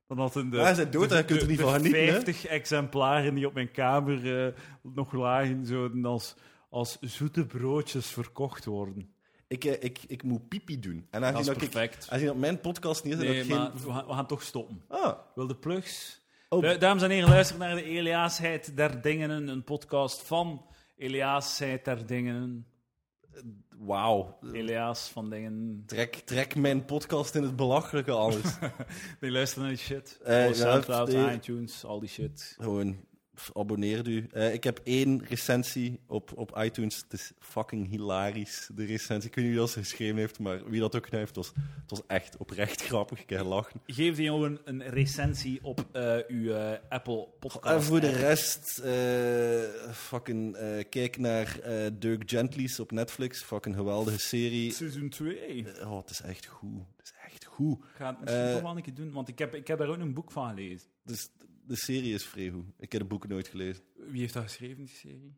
Dan had een de, Hij is dood, de- hij kunt er niet van genieten, hè? 50 exemplaren die op mijn kamer eh, nog lagen, zo als, als zoete broodjes verkocht worden. Ik, eh, ik, ik moet pipi doen. En Dat aangezien is dat, ik, perfect. aangezien dat mijn podcast niet is, Nee, dat geen... we gaan, we gaan toch stoppen. Ah, Wil de plugs? Oh. Da- Dames en heren, luister naar de Eliasheid der Dingen, een podcast van Eliasheid der Dingen. wauw. Elias van Dingen. Trek, trek mijn podcast in het belachelijke anders. Nee, luister naar die shit. Alle ja, Soundcloud, iTunes, al die shit. Gewoon, abonneer u. Eh, ik heb één recensie op, op iTunes. Het is fucking hilarisch, de recensie. Ik weet niet wie dat ze geschreven heeft, maar wie dat ook gedaan heeft, het was, het was echt oprecht grappig. Ik heb gelachen. Geef die jongen een recensie op eh, uw eh, Apple podcast. En voor de rest, eh, fucking, eh, kijk naar eh, Dirk Gently's op Netflix. Fucking geweldige serie. Seizoen 2. Ik Oh, het is echt goed. Het is echt goed. ga het misschien toch wel een keer doen, want ik heb, ik heb daar ook een boek van gelezen. Dus de serie is vrij goed. Ik heb de boeken nooit gelezen. Wie heeft dat geschreven, die serie?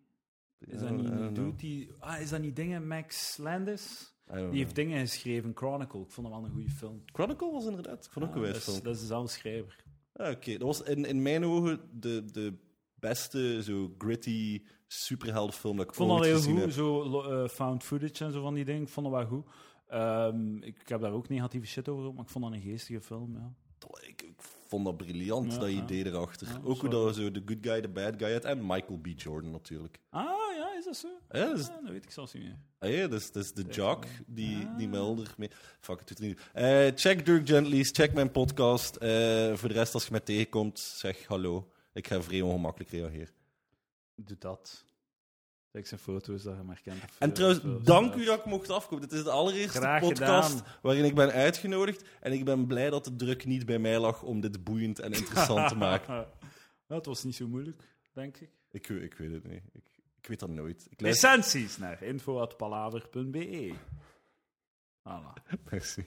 Is dat niet die dude. Ah, is dat niet dingen Max Landis? Die heeft dingen geschreven, Chronicle. Ik vond dat wel een goede film. Chronicle was inderdaad. Ik vond ook een dat, wijs is, film. dat is dezelfde schrijver. Ah, Oké, dat was in, in mijn ogen de, de beste, zo gritty, superheldenfilm dat ik Ik vond dat ooit heel goed, heb. zo eh, found footage en zo van die dingen. Ik vond dat wel goed. Ehm, ik, ik heb daar ook negatieve shit over, maar ik vond dat een geestige film, ja. Ik, ik vond dat briljant, Ja, dat ja. idee erachter. Ja, ook hoe dat zo de good guy, de bad guy had. En Michael B. Jordan natuurlijk. Ah, ja, is dat zo? Ja, dat is, Ah, dat weet ik zelfs niet meer. ah, ja, dat is, dat is de jock die, Ah. die melder mee... Fuck, het doet er niet. Eh, check Dirk Gently's, check mijn podcast. Eh, voor de rest, als je mij tegenkomt, zeg hallo. Ik ga vrij ongemakkelijk reageren. Doe dat. Kijk zijn foto's dat je maar kent. En eh, trouwens, eh, dank u dat ik mocht afkomen. Dit is de allereerste Graag podcast gedaan. waarin ik ben uitgenodigd. En ik ben blij dat de druk niet bij mij lag om dit boeiend en interessant te maken. Ja, het was niet zo moeilijk, denk ik. Ik, ik weet het niet. Ik, ik weet dat nooit. Ik luister... Recensies naar info.palaver.be. Voilà. Merci.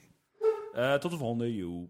Eh, tot de volgende, joe.